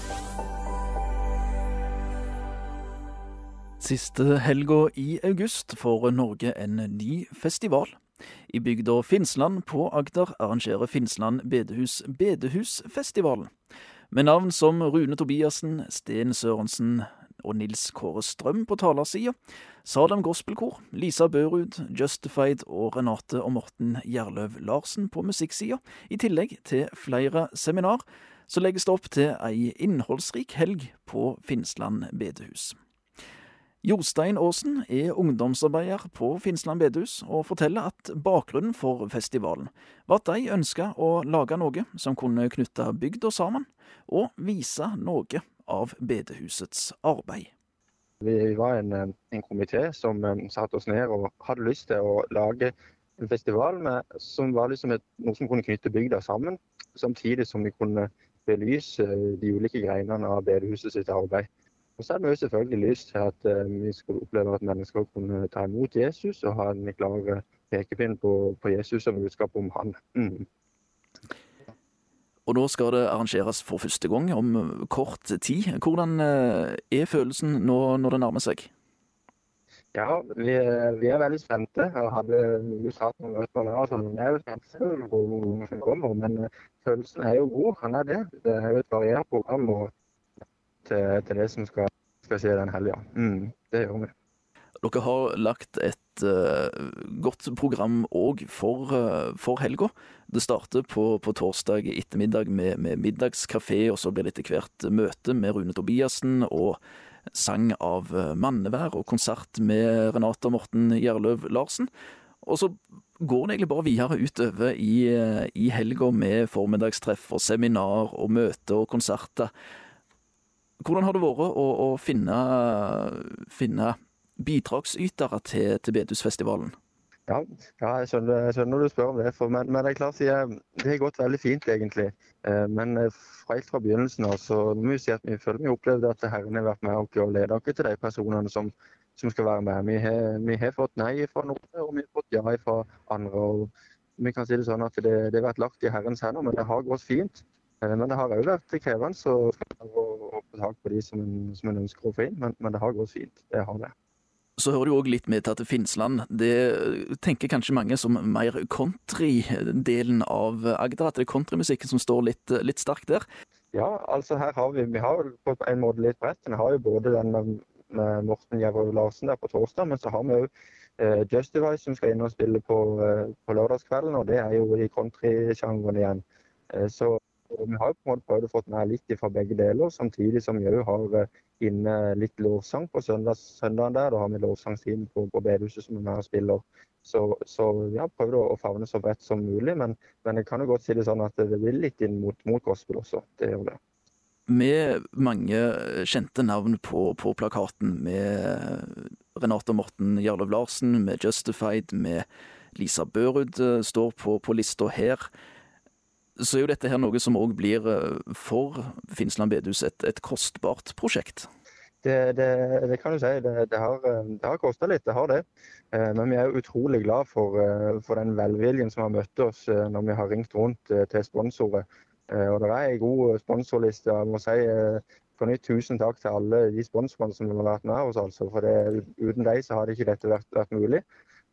Speaker 2: Siste helga i august får Norge en ny festival. I bygda Finnsland på Agder arrangerer Finnsland bedehus Bedehusfestivalen. Med navn som Rune Tobiassen, Sten Sørensen og Nils Kåre Strøm på talersida, Salem Gospelkor, Lisa Børud, Justified og Renate og Morten Gjerløv Larsen på musikksida, i tillegg til flere seminar, så legges det opp til ei innholdsrik helg på Finnsland bedehus. Jostein Aasen er ungdomsarbeider på Finnsland bedehus, og forteller at bakgrunnen for festivalen var at de ønska å lage noe som kunne knytte bygda sammen, og vise noe av bedehusets arbeid.
Speaker 7: Vi var en, en komité som um, satte oss ned og hadde lyst til å lage en festival med, som var liksom et, noe som kunne knytte bygda sammen, samtidig som vi kunne belyse de ulike greinene av bedehuset sitt arbeid. Og så er det jo selvfølgelig lyst til at uh, vi skulle oppleve at mennesker kunne ta imot Jesus og ha en klar pekepinn på, på Jesus som budskap om han. Mm.
Speaker 2: Og nå skal det arrangeres for første gang om kort tid. Hvordan er følelsen nå når det nærmer seg?
Speaker 7: Ja, vi, vi er veldig spente. Jeg hadde jo satt noen så vi er jo spente på mange som kommer. Men følelsen er jo god, han er det. Det er jo et variert program til, til, det som skal, skal skje den helga. Mm, det gjør vi.
Speaker 2: Dere har lagt et uh, godt program òg for, uh, for helga. Det starter på, på torsdag ettermiddag med, med middagskafé, og så blir det etter hvert møte med Rune Tobiassen og sang av mannevær og konsert med Renate Morten Gjerløv Larsen. Og så går det egentlig bare videre utover i, i helga med formiddagstreff og seminar og møter og konserter. Hvordan har det vært å, å finne, finne bidragsytere til, til Bedusfestivalen?
Speaker 7: Ja, ja jeg, skjønner, jeg skjønner du spør om det. For, men, men, det er klart, det har gått veldig fint, egentlig. Eh, men fra, helt fra begynnelsen av så må vi si at vi føler vi opplevde at Herren har vært med oss og ledet oss til de personene som, som skal være med. Vi har, vi har, fått nei fra noen, og vi har fått ja fra andre. og Vi kan si det sånn at det, det har vært lagt i Herrens hender, men det har gått fint. Eh, men det har òg vært krevende å få tak på de som en, som en ønsker å få inn. Men, men det har gått fint. Det har det
Speaker 2: så hører det òg litt med til at Finnsland Det tenker kanskje mange som mer country-delen av Agder, at det er countrymusikken som står litt, litt sterkt der?
Speaker 7: Ja, altså her har vi, vi har på en måte litt bredt. Vi har jo både den med, med Morten Gjerrøv Larsen der på torsdag, men så har vi òg eh, Justify som skal inn og spille på, eh, på lørdagskvelden, og det er jo i countrysjangeren igjen. Eh, så vi har på en måte prøvd å få med litt fra begge deler, samtidig som vi òg har eh, inne litt lovsang på søndags, søndagen der. Da har vi lovsangstiden på, på bedehuset som vi med og spiller. Så, så vi har prøvd å favne så bredt som mulig, men, men jeg kan jo godt si det sånn at det blir litt inn mot, mot gospel også. Det gjør det.
Speaker 2: Med mange kjente navn på, på plakaten, med Renate Morten Jarlov Larsen, med Justified, med Lisa Børud eh, står på, på lista her så er jo dette her noe som òg blir eh, for Finnsland bedehus et, et kostbart prosjekt.
Speaker 7: Det, det, det, kan du si. Det, det har, det har kosta litt, det har det. Eh, men vi er utrolig glad for, eh, for, den velviljen som har møtt oss når vi har ringt rundt til sponsorer. Og det er en god sponsorliste. Jeg må si på nytt tusen takk til alle de sponsorene som har vært med oss. Altså, for uten dem så hadde ikke dette vært, vært mulig.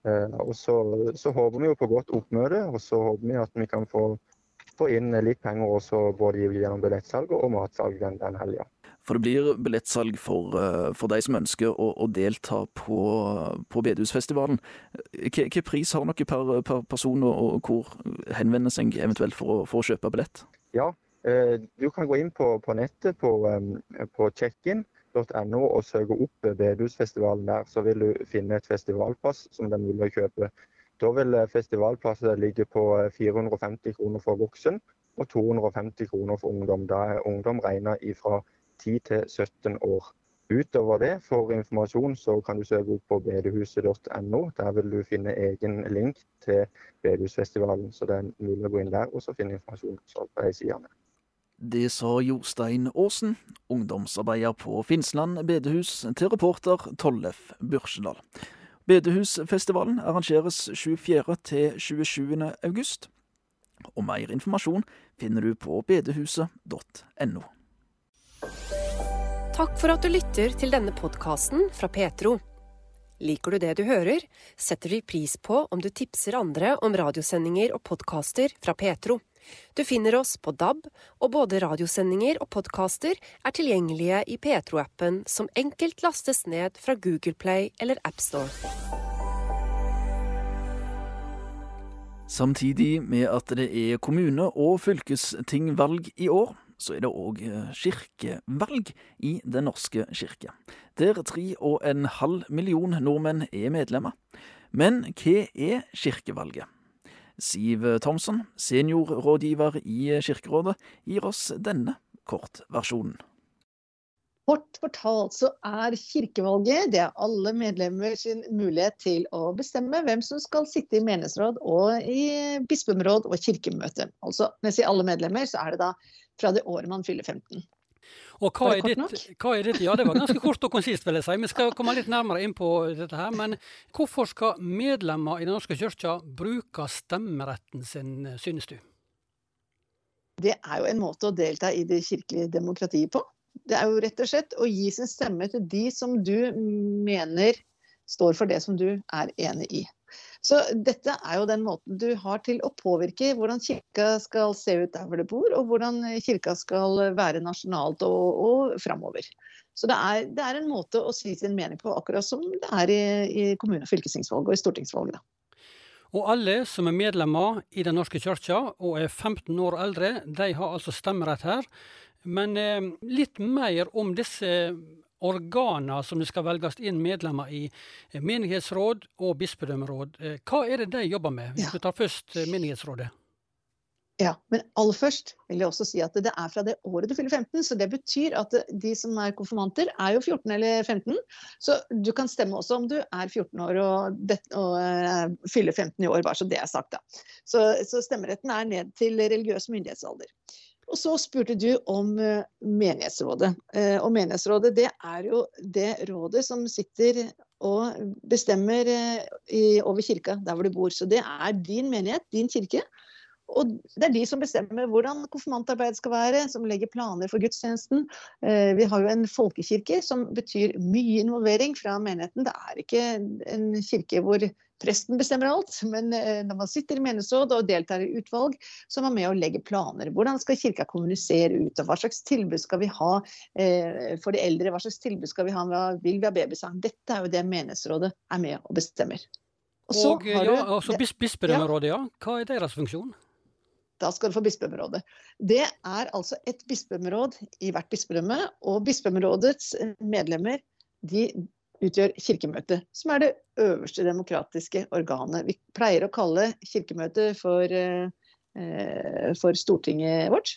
Speaker 7: Og så, så, håper vi jo på godt oppmøte, og så håper vi at vi kan få, få inn litt penger også både gjennom billettsalg og matsalg den, den helga.
Speaker 2: For det blir billettsalg for, eh, for de som ønsker å, å delta på, på Bedehusfestivalen. Hvilken pris har dere per, per person, og, hvor henvender seg eventuelt for å, for å kjøpe billett?
Speaker 7: Ja, eh, du kan gå inn på, på nettet på, eh, på check-in.no og søke opp Bedehusfestivalen der. Så vil du finne et festivalpass som det er mulig å kjøpe. Da vil festivalplasser ligge på 450 kroner for voksen og 250 kroner for ungdom. Da er ungdom regna fra 10 til 17 år. Utover det, for informasjon så kan du søke opp på bedehuset.no. Der vil du finne egen link til bedehusfestivalen, så det er mulig å gå inn der og så finne informasjon på de sidene.
Speaker 2: Det sa Jostein Aasen, ungdomsarbeider på Finnsland bedehus, til reporter Tollef Børsendal. Bedehusfestivalen arrangeres 24. til 27. august, og mer informasjon finner du på bedehuset.no.
Speaker 1: Takk for at du lytter til denne podkasten fra Petro. Liker du det du hører, setter vi pris på om du tipser andre om radiosendinger og podkaster fra Petro. Du finner oss på DAB, og både radiosendinger og podkaster er tilgjengelige i Petro-appen, som enkelt lastes ned fra Google Play eller AppStore.
Speaker 2: Samtidig med at det er kommune- og fylkestingvalg i år, så er det òg eh, kirkevalg i Den norske kirke, der tre og en halv million nordmenn er medlemmer. Men hva er kirkevalget? Siv Thomsen, seniorrådgiver i Kirkerådet, gir oss denne kortversjonen.
Speaker 8: Kort fortalt så er kirkevalget det er alle medlemmer sin mulighet til å bestemme hvem som skal sitte i menighetsråd og i bispemråd og kirkemøte. Altså når jeg sier alle medlemmer, så er det da fra det året man fyller 15.
Speaker 6: Og hva er, ditt, hva er, ditt, Ja, det var ganske kort og konsist, vil jeg si. Vi skal komme litt nærmere inn på dette her. Men hvorfor skal medlemmer i Den norske kirka bruke stemmeretten sin, synes du?
Speaker 8: Det er jo en måte å delta i det kirkelige demokratiet på. Det er jo rett og slett å gi sin stemme til de som du mener står for det som du er enig i. Så dette er jo den måten du har til å påvirke hvordan kirka skal se ut der hvor du bor, og hvordan kirka skal være nasjonalt og, og framover. Så det er, det er, en måte å si sin mening på, akkurat som det er i, i kommune- og fylkestingsvalg og i stortingsvalg. Da.
Speaker 6: Og alle som er medlemmer i Den norske kirka og er 15 år eldre, de har altså stemmerett her. Men eh, litt mer om disse organer som det skal velges inn medlemmer i eh, menighetsråd og bispedømmeråd. Eh, hva er det de jobber med, hvis ja. du tar først eh, menighetsrådet?
Speaker 8: Ja, men aller først vil jeg også si at det er fra det året du fyller 15. Så det betyr at de som er konfirmanter, er jo 14 eller 15. Så du kan stemme også om du er 14 år og, det, og fyller 15 i år, bare så det er sagt, da. Så, så stemmeretten er ned til religiøs myndighetsalder. Og så spurte du om eh, menighetsrådet. Eh, og menighetsrådet det er jo det rådet som sitter og bestemmer eh, over kirka der hvor du bor. Så det er din menighet, din kirke. Og det er de som bestemmer hvordan konfirmantarbeid skal være, som legger planer for gudstjenesten. Vi har jo en folkekirke som betyr mye involvering fra menigheten. Det er ikke en kirke hvor presten bestemmer alt, men eh, når man sitter i menighetsråd og deltar i utvalg, så er man med å legge planer. Hvordan skal kirka kommunisere ut, og hva slags tilbud skal vi ha eh, for de eldre? Hva slags tilbud skal vi ha? Vil vi ha babysang? Dette er jo det menighetsrådet er med og bestemmer.
Speaker 6: Og, så og ja, altså Bispedømmerådet, ja. Hva er deres funksjon?
Speaker 8: Da skal du få bispedømmerådet. Det er altså et bispedømmeråd i hvert bispedømme, og bispedømmerådets medlemmer de utgjør Kirkemøtet, som er det øverste demokratiske organet. Vi pleier å kalle Kirkemøtet for, eh, for Stortinget vårt.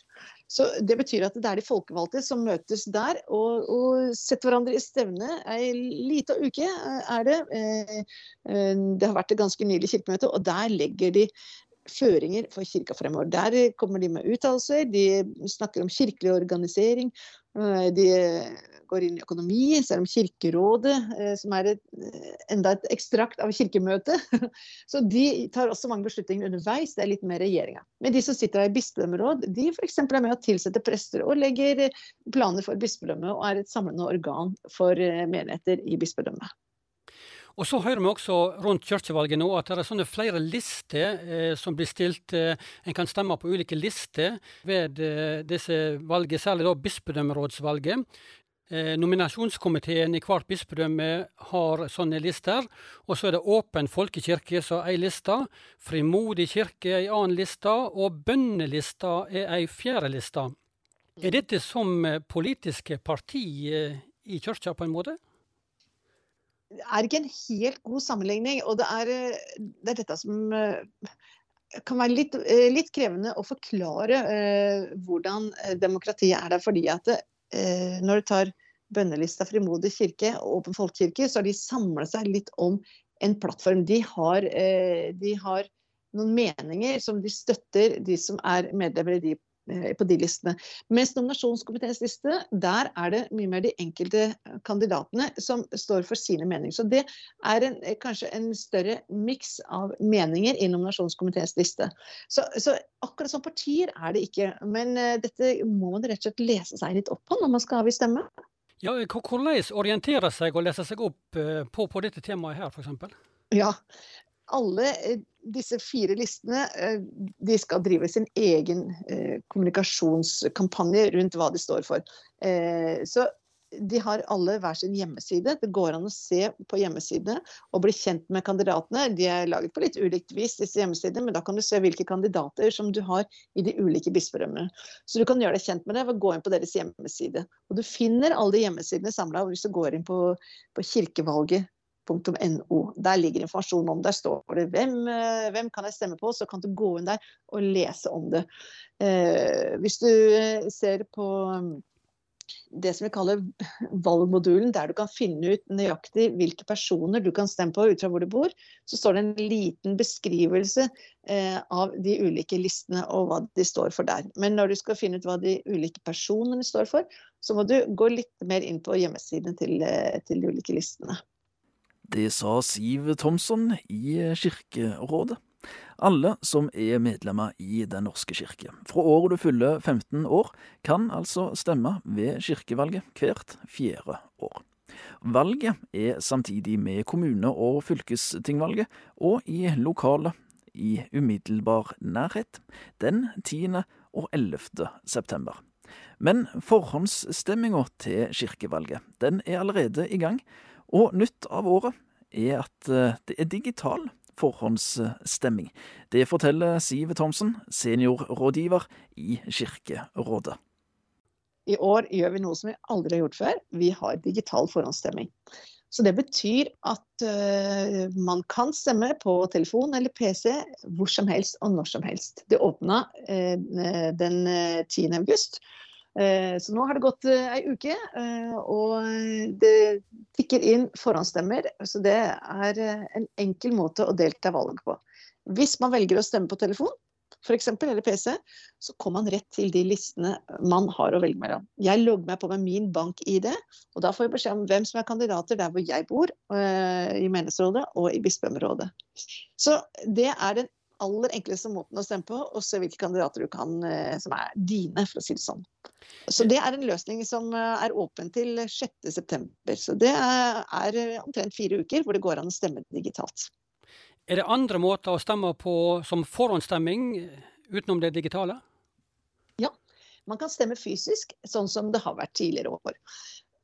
Speaker 8: Så Det betyr at det er de folkevalgte som møtes der og, og setter hverandre i stevne. Ei lita uke er det. Eh, eh, det har vært et ganske nylig kirkemøte, og der legger de føringer for kirka fremover. Der kommer de med uttalelser, de snakker om kirkelig organisering, De går inn i økonomi, selv om Kirkerådet, som er et, enda et ekstrakt av kirkemøtet. Så de tar også mange beslutninger underveis, det er litt mer regjeringa. Men de som sitter her i bispedømmeråd, de f.eks. er med å tilsette prester og legger planer for bispedømmet og er et samlende organ for menigheter i bispedømmet.
Speaker 6: Og så hører vi også rundt kirkevalget nå at det er sånne flere lister eh, som blir stilt. Eh, en kan stemme på ulike lister ved eh, disse valget, særlig da bispedømmerådsvalget. Eh, nominasjonskomiteen i hvert bispedømme har sånne lister. Og så er det Åpen folkekirke som er ei liste, Frimodig kirke ei annen liste, og Bønnelista er ei fjerde liste. Er dette som eh, politiske parti eh, i kirka på en måte?
Speaker 8: Er ikke en helt god sammenligning. Og det er, eh, det er dette som eh, kan være litt, eh, litt krevende å forklare eh, hvordan demokratiet er der. Fordi at eh, når du tar bønnelista Frimodig kirke og Åpen folkekirke, så har de samlet seg litt om en plattform. De har, eh, de har noen meninger som de støtter de som er medlemmer i de på de listene. Mens nominasjonskomiteens liste, der er det mye mer de enkelte kandidatene som står for sine meninger. Så det er en, eh, kanskje en større miks av meninger i nominasjonskomiteens liste. Så, så, akkurat som partier er det ikke. Men dette må man rett og slett lese seg litt opp på når man skal avgi stemme.
Speaker 6: Ja, hvordan orienterer seg og leser seg opp på, på dette temaet her, f.eks.?
Speaker 8: Ja, alle eh, disse fire listene eh, de skal drive sin egen eh, kommunikasjonskampanje rundt hva de står for. Så de har alle hver sin hjemmeside. Det går an å se på hjemmesidene og bli kjent med kandidatene. De er laget på litt ulikt vis, disse hjemmesidene, men da kan du se hvilke kandidater som du har i de ulike bispedømmene. Så du kan gjøre deg kjent med det ved å gå inn på deres hjemmeside. Og du finner alle de hjemmesidene samla hvis du går inn på, på kirkevalget .no. Der ligger informasjon om Der står det hvem, eh, hvem kan jeg stemme på, så kan du gå inn der og lese om det. Eh, hvis du eh, ser på mm, det som vi kaller valgmodulen, der du kan finne ut nøyaktig hvilke personer du kan stemme på ut fra hvor du bor, så står det en liten beskrivelse eh, av de ulike listene og hva de står for der. Men når du skal finne ut hva de ulike personene står for, så må du gå litt mer inn på hjemmesidene til, eh, til de ulike listene.
Speaker 2: Det sa Siv Thomsson i Kirkerådet. Alle som er medlemmer i Den norske kirke. Fra året du fyller 15 år, kan altså stemme ved kirkevalget hvert fjerde år. Valget er samtidig med kommune- og fylkestingvalget, og i lokale i umiddelbar nærhet den 10. og 11. september. Men forhåndsstemminga til kirkevalget den er allerede i gang, og nytt av året er at eh, det er digital forhåndsstemming. Det forteller Siv Thomsen, seniorrådgiver i Kirkerådet.
Speaker 8: I år gjør vi noe som vi aldri har gjort før. Vi har digital forhåndsstemming. Så det betyr at uh, man kan stemme på telefon eller PC hvor som helst og når som helst. Det åpna uh, den 10. august. Eh, så nå har det gått eh, ei uke, eh, og det tikker inn forhåndsstemmer. Så det er en enkel måte å delta valget på. Hvis man velger å stemme på telefon, f.eks. eller PC, så kommer man rett til de listene man har å velge mellom. Jeg logger meg på med min bank-ID, og da får jeg beskjed om hvem som er kandidater der hvor jeg bor, i menighetsrådet og i bispedømmerådet. Så det er den aller enkleste måten å stemme på, og se hvilke kandidater du kan, eh, som er dine, for å si det sånn. Så det er en løsning som eh, er åpen til 6.9. Så det er omtrent fire uker hvor det går an å stemme digitalt.
Speaker 6: Er det andre måter å stemme på som forhåndsstemming utenom det digitale?
Speaker 8: Ja, man kan stemme fysisk, sånn som det har vært tidligere år.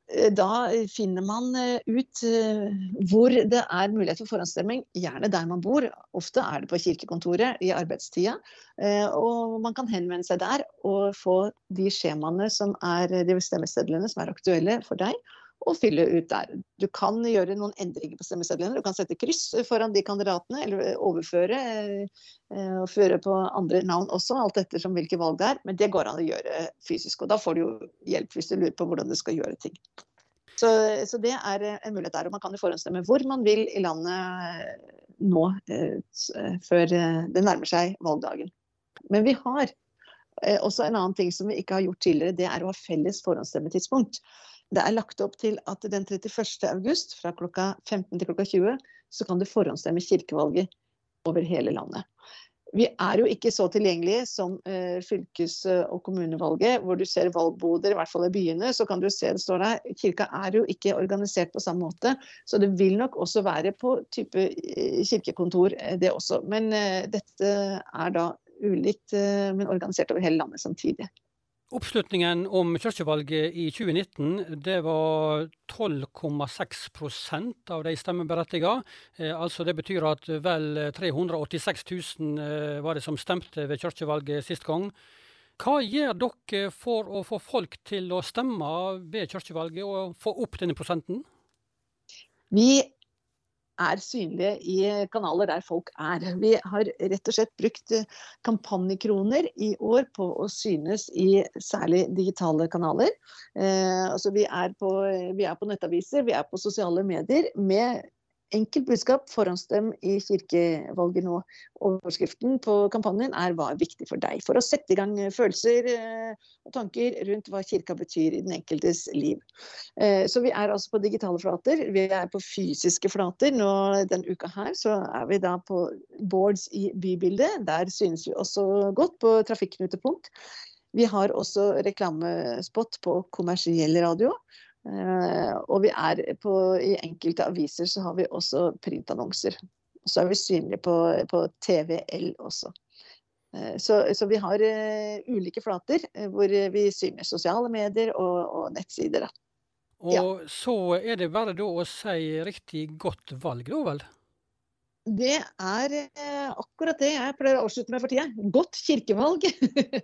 Speaker 8: Eh, da finner man eh, ut eh, hvor det er mulighet for forhåndsstemming, gjerne der man bor. Ofte er det på kirkekontoret i arbeidstida. Og man kan henvende seg der og få de skjemaene som er de stemmesedlene som er aktuelle for deg og fylle ut der. Du kan gjøre noen endringer på stemmesedlene. Du kan sette kryss foran de kandidatene, eller overføre eh, og føre på andre navn også, alt ettersom hvilke valg det er. Men det går an å gjøre fysisk. Og da får du jo hjelp hvis du lurer på hvordan du skal gjøre ting. Så, så det er en mulighet der. Og man kan jo forhåndsstemme hvor man vil i landet nå, eh, før det nærmer seg valgdagen. Men vi har Eh, også en annen ting som vi ikke har gjort tidligere, det er å ha felles forhåndsstemmetidspunkt. Det er lagt opp til at den 31. august fra klokka 15 til klokka 20 så kan du forhåndsstemme kirkevalget over hele landet. Vi er jo ikke så tilgjengelige som eh, fylkes- og kommunevalget, hvor du ser valgboder, i hvert fall i byene. Så kan du se det står der. Kirka er jo ikke organisert på samme måte, så det vil nok også være på type eh, kirkekontor, eh, det også. Men eh, dette er da ulikt, eh, men organisert over hele landet samtidig.
Speaker 6: Oppslutningen om kirkevalget i 2019 det var 12,6% av de stemmeberettigede. Eh, altså Det betyr at vel 386 000 eh, var det som stemte ved kirkevalget sist gang. Hva gjør dere for å få folk til å stemme ved kirkevalget og få opp denne prosenten?
Speaker 8: Vi er synlige i kanaler der folk er. Vi har rett og slett brukt eh, kampanjekroner i år på å synes i særlig digitale kanaler. Eh, altså vi, er på, vi er på nettaviser, vi er på sosiale medier med Enkelt budskap, forhåndsstem i kirkevalget nå. Overskriften på kampanjen er 'Hva er viktig for deg?' For å sette i gang følelser eh, og tanker rundt hva kirka betyr i den enkeltes liv. Eh, så vi er altså på digitale flater. Vi er på fysiske flater. Nå denne uka her så er vi da på boards i bybildet. Der synes vi også godt på trafikknutepunkt. Vi har også reklamespot på kommersiell radio. Uh, og vi er på, i enkelte aviser så har vi også printannonser. Så er vi synlige på, på TVL også. Uh, så, så, vi har uh, ulike flater hvor vi syner sosiale medier og, og nettsider. Da.
Speaker 6: Og ja. så er det bare da å si riktig godt valg, da vel?
Speaker 8: Det er eh, akkurat det jeg pleier å avslutte med for tida. Godt kirkevalg.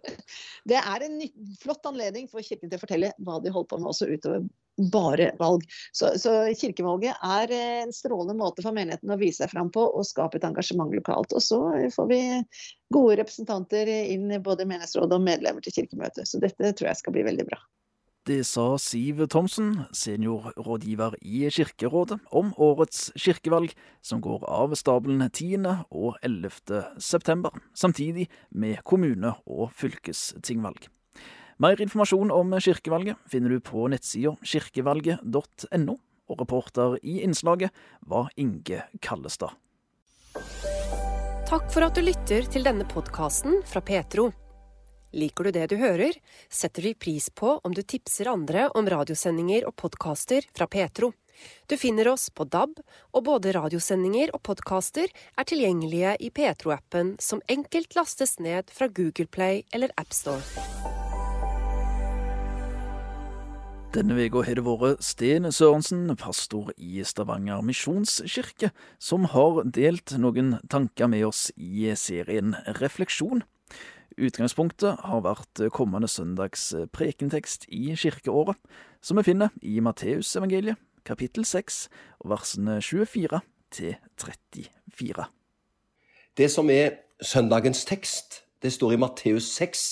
Speaker 8: det er en flott anledning for Kirken til å fortelle hva de holder på med også utover bare valg. Så, så, kirkevalget er en strålende måte for menigheten å vise seg fram på og skape et engasjement lokalt. Og så får vi gode representanter inn både i menighetsrådet og medlemmer til kirkemøtet. Så dette tror jeg skal bli veldig bra.
Speaker 2: Det sa Siv Thomsen, seniorrådgiver i Kirkerådet, om årets kirkevalg, som går av stabelen 10. og 11. september, samtidig med kommune- og fylkestingvalg. Mer informasjon om kirkevalget finner du på nettsida kirkevalget.no, og reporter i innslaget var Inge Kallestad.
Speaker 1: Takk for at du lytter til denne podkasten fra Petro. Liker du det du hører, setter vi pris på om du tipser andre om radiosendinger og podkaster fra Petro. Du finner oss på DAB, og både radiosendinger og podkaster er tilgjengelige i Petro-appen, som enkelt lastes ned fra Google Play eller AppStore.
Speaker 2: Denne uka har det vært Sten Sørensen, pastor i Stavanger misjonskirke, som har delt noen tanker med oss i serien Refleksjon. Utgangspunktet har vært kommende søndags prekentekst i kirkeåret, som vi finner i Matteusevangeliet, kapittel 6, versene 24 til 34.
Speaker 9: Det som er søndagens tekst, det står i Matteus 6,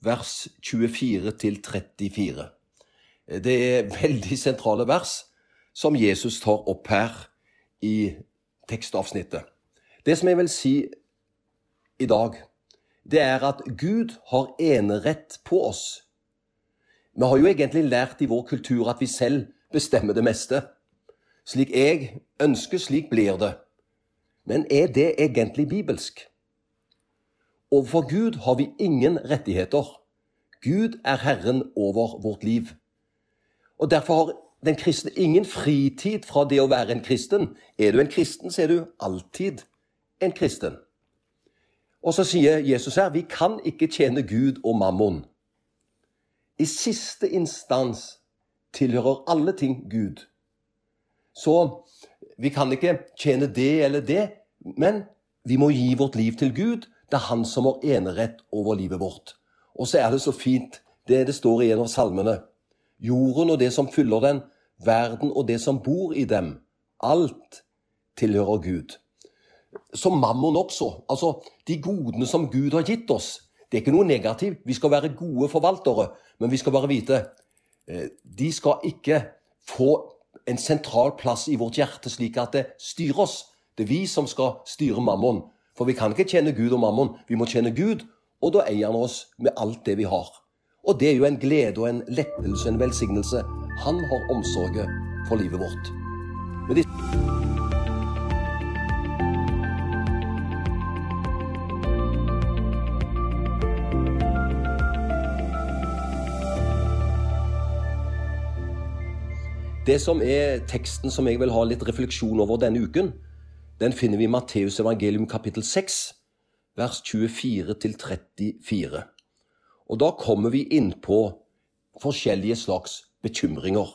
Speaker 9: vers 24 til 34. Det er veldig sentrale vers som Jesus tar opp her i tekstavsnittet. Det som jeg vil si i dag, det er at Gud har enerett på oss. Vi har jo egentlig lært i vår kultur at vi selv bestemmer det meste. Slik jeg ønsker, slik blir det. Men er det egentlig bibelsk? Overfor Gud har vi ingen rettigheter. Gud er Herren over vårt liv. Og Derfor har den kristne ingen fritid fra det å være en kristen. Er du en kristen, så er du alltid en kristen. Og så sier Jesus her vi kan ikke tjene Gud og mammon. I siste instans tilhører alle ting Gud. Så vi kan ikke tjene det eller det, men vi må gi vårt liv til Gud. Det er Han som har enerett over livet vårt. Og så er det så fint det det står i en av salmene. Jorden og det som fyller den, verden og det som bor i dem. Alt tilhører Gud som mammon også. Altså de godene som Gud har gitt oss. Det er ikke noe negativt. Vi skal være gode forvaltere, men vi skal bare vite eh, de skal ikke få en sentral plass i vårt hjerte, slik at det styrer oss. Det er vi som skal styre mammon. For vi kan ikke tjene Gud og mammon. Vi må tjene Gud Og da eier han oss med alt det vi har. Og det er jo en glede og en lettelse, en velsignelse. Han har omsorget for livet vårt. Med de Det som er teksten som jeg vil ha litt refleksjon over denne uken, den finner vi i Matteus evangelium kapittel 6, vers 24-34. Og da kommer vi inn på forskjellige slags bekymringer.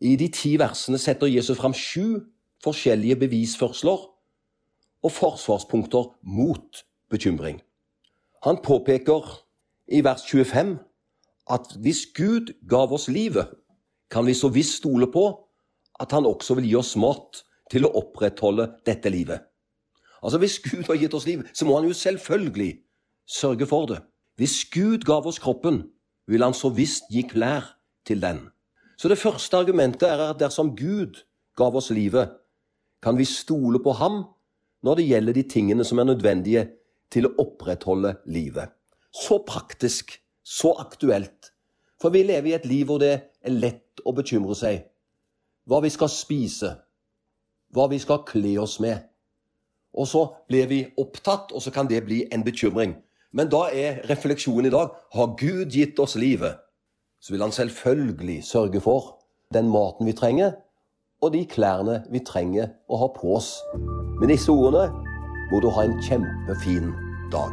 Speaker 9: I de ti versene setter Jesus fram sju forskjellige bevisførsler og forsvarspunkter mot bekymring. Han påpeker i vers 25 at hvis Gud gav oss livet, kan vi så visst stole på at han også vil gi oss mat til å opprettholde dette livet. Altså Hvis Gud har gitt oss liv, så må han jo selvfølgelig sørge for det. Hvis Gud gav oss kroppen, vil han så visst gi klær til den. Så det første argumentet er at dersom Gud gav oss livet, kan vi stole på ham når det gjelder de tingene som er nødvendige til å opprettholde livet. Så praktisk, så aktuelt. For vi lever i et liv hvor det er lett å bekymre seg. Hva vi skal spise, hva vi skal kle oss med. Og så blir vi opptatt, og så kan det bli en bekymring. Men da er refleksjonen i dag har Gud gitt oss livet, så vil han selvfølgelig sørge for den maten vi trenger, og de klærne vi trenger å ha på oss. Med disse ordene må du ha en kjempefin dag.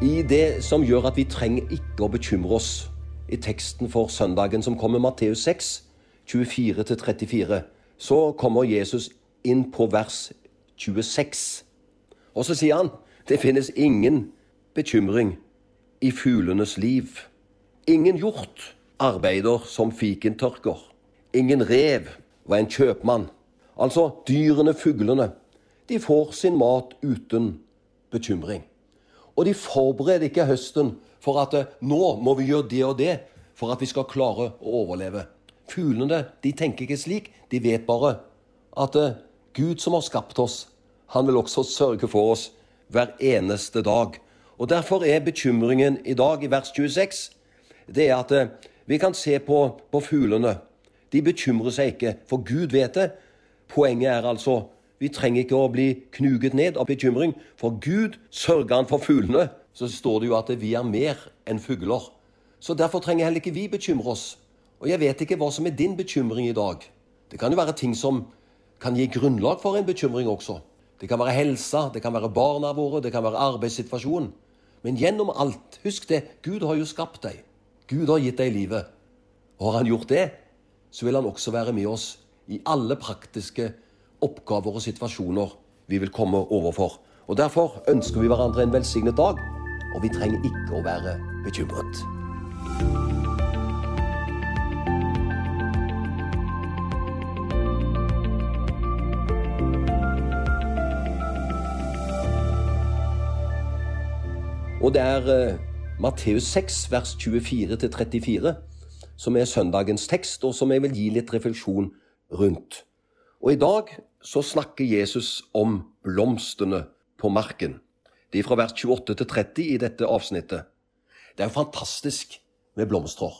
Speaker 9: I det som gjør at vi trenger ikke å bekymre oss, i teksten for søndagen som kommer, Matteus 6, 24-34, så kommer Jesus inn på vers 26. Og så sier han det finnes ingen bekymring i fuglenes liv. Ingen hjort arbeider som fiken tørker. Ingen rev var en kjøpmann. Altså dyrene, fuglene, de får sin mat uten bekymring. Og de forbereder ikke høsten for at eh, nå må vi gjøre det og det for at vi skal klare å overleve. Fuglene de tenker ikke slik. De vet bare at eh, Gud som har skapt oss, han vil også sørge for oss hver eneste dag. Og Derfor er bekymringen i dag, i vers 26, det er at eh, vi kan se på, på fuglene. De bekymrer seg ikke, for Gud vet det. Poenget er altså vi trenger ikke å bli knuget ned av bekymring, for Gud sørger han for fuglene. Så står det jo at vi er mer enn fugler. Så derfor trenger heller ikke vi bekymre oss. Og jeg vet ikke hva som er din bekymring i dag. Det kan jo være ting som kan gi grunnlag for en bekymring også. Det kan være helsa, det kan være barna våre, det kan være arbeidssituasjonen. Men gjennom alt, husk det, Gud har jo skapt deg. Gud har gitt deg livet. Og har han gjort det, så vil han også være med oss i alle praktiske oppgaver og situasjoner vi vil komme overfor. Og Derfor ønsker vi hverandre en velsignet dag, og vi trenger ikke å være bekymret. Og det er uh, Matteus 6, vers 24-34, som er søndagens tekst, og som jeg vil gi litt refleksjon rundt. Og i dag så snakker Jesus om blomstene på marken. Det er fra vers 28 til 30 i dette avsnittet. Det er jo fantastisk med blomster.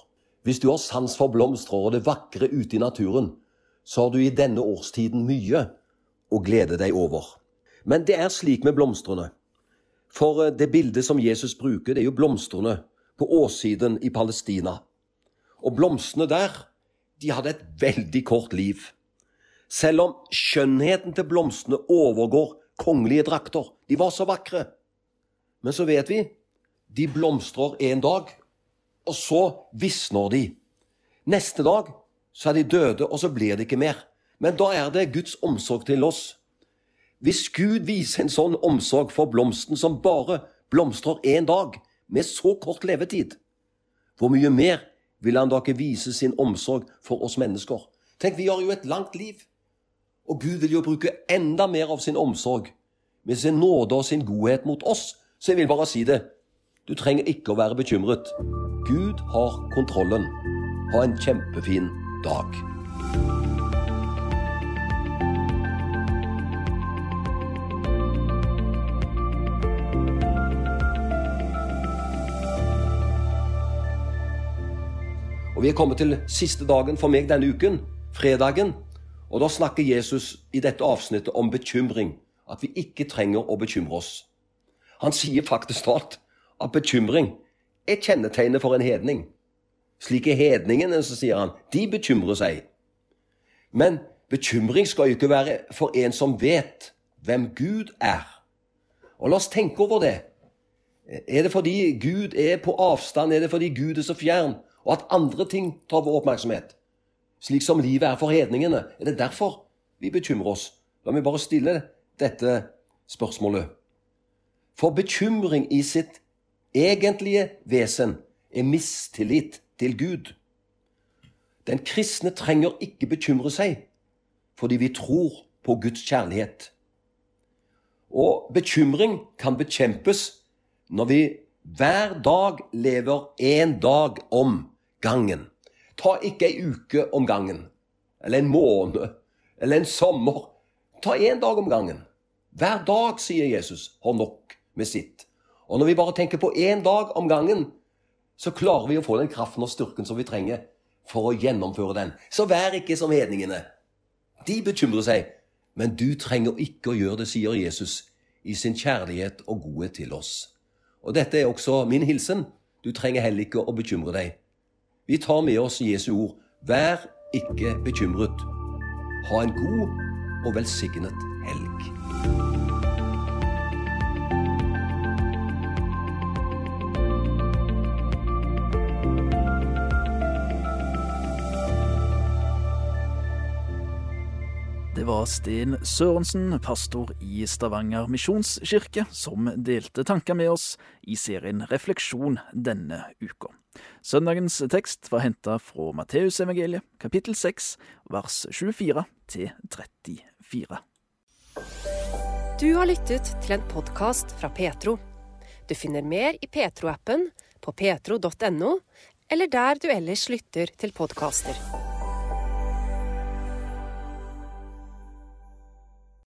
Speaker 9: Hvis du har sans for blomster og det vakre ute i naturen, så har du i denne årstiden mye å glede deg over. Men det er slik med blomstrene. For eh, det bildet som Jesus bruker, det er jo blomstrene på åssiden i Palestina. Og blomstene der, de hadde et veldig kort liv. Selv om skjønnheten til blomstene overgår kongelige drakter. De var så vakre. Men så vet vi de blomstrer en dag, og så visner de. Neste dag så er de døde, og så blir det ikke mer. Men da er det Guds omsorg til oss. Hvis Gud viser en sånn omsorg for blomsten som bare blomstrer én dag, med så kort levetid, hvor mye mer vil han da ikke vise sin omsorg for oss mennesker? Tenk, vi har jo et langt liv. Og Gud vil jo bruke enda mer av sin omsorg, med sin nåde og sin godhet mot oss. Så jeg vil bare si det. Du trenger ikke å være bekymret. Gud har kontrollen. Ha en kjempefin dag. Og Vi er kommet til siste dagen for meg denne uken, fredagen. Og Da snakker Jesus i dette avsnittet om bekymring, at vi ikke trenger å bekymre oss. Han sier faktisk talt at bekymring er kjennetegnet for en hedning. Slik er hedningene, så sier han. De bekymrer seg. Men bekymring skal jo ikke være for en som vet hvem Gud er. Og la oss tenke over det. Er det fordi Gud er på avstand? Er det fordi Gud er så fjern? Og at andre ting tar vår oppmerksomhet? Slik som livet er for hedningene. Er det derfor vi bekymrer oss? La meg bare stille dette spørsmålet. For bekymring i sitt egentlige vesen er mistillit til Gud. Den kristne trenger ikke bekymre seg fordi vi tror på Guds kjærlighet. Og bekymring kan bekjempes når vi hver dag lever én dag om gangen. Ta ikke ei uke om gangen, eller en måned, eller en sommer. Ta én dag om gangen. Hver dag, sier Jesus, har nok med sitt. Og når vi bare tenker på én dag om gangen, så klarer vi å få den kraften og styrken som vi trenger for å gjennomføre den. Så vær ikke som hedningene. De bekymrer seg, men du trenger ikke å gjøre det, sier Jesus i sin kjærlighet og godhet til oss. Og dette er også min hilsen. Du trenger heller ikke å bekymre deg. Vi tar med oss Jesu ord. Vær ikke bekymret. Ha en god og velsignet helg.
Speaker 2: Det var Sten Sørensen, pastor i Stavanger misjonskirke, som delte tanker med oss i serien Refleksjon denne uka. Søndagens tekst var henta fra Matteusevangeliet, kapittel 6, vers 24 til 34.
Speaker 1: Du har lyttet til en podkast fra Petro. Du finner mer i Petro-appen, på petro.no, eller der du ellers lytter til podkaster.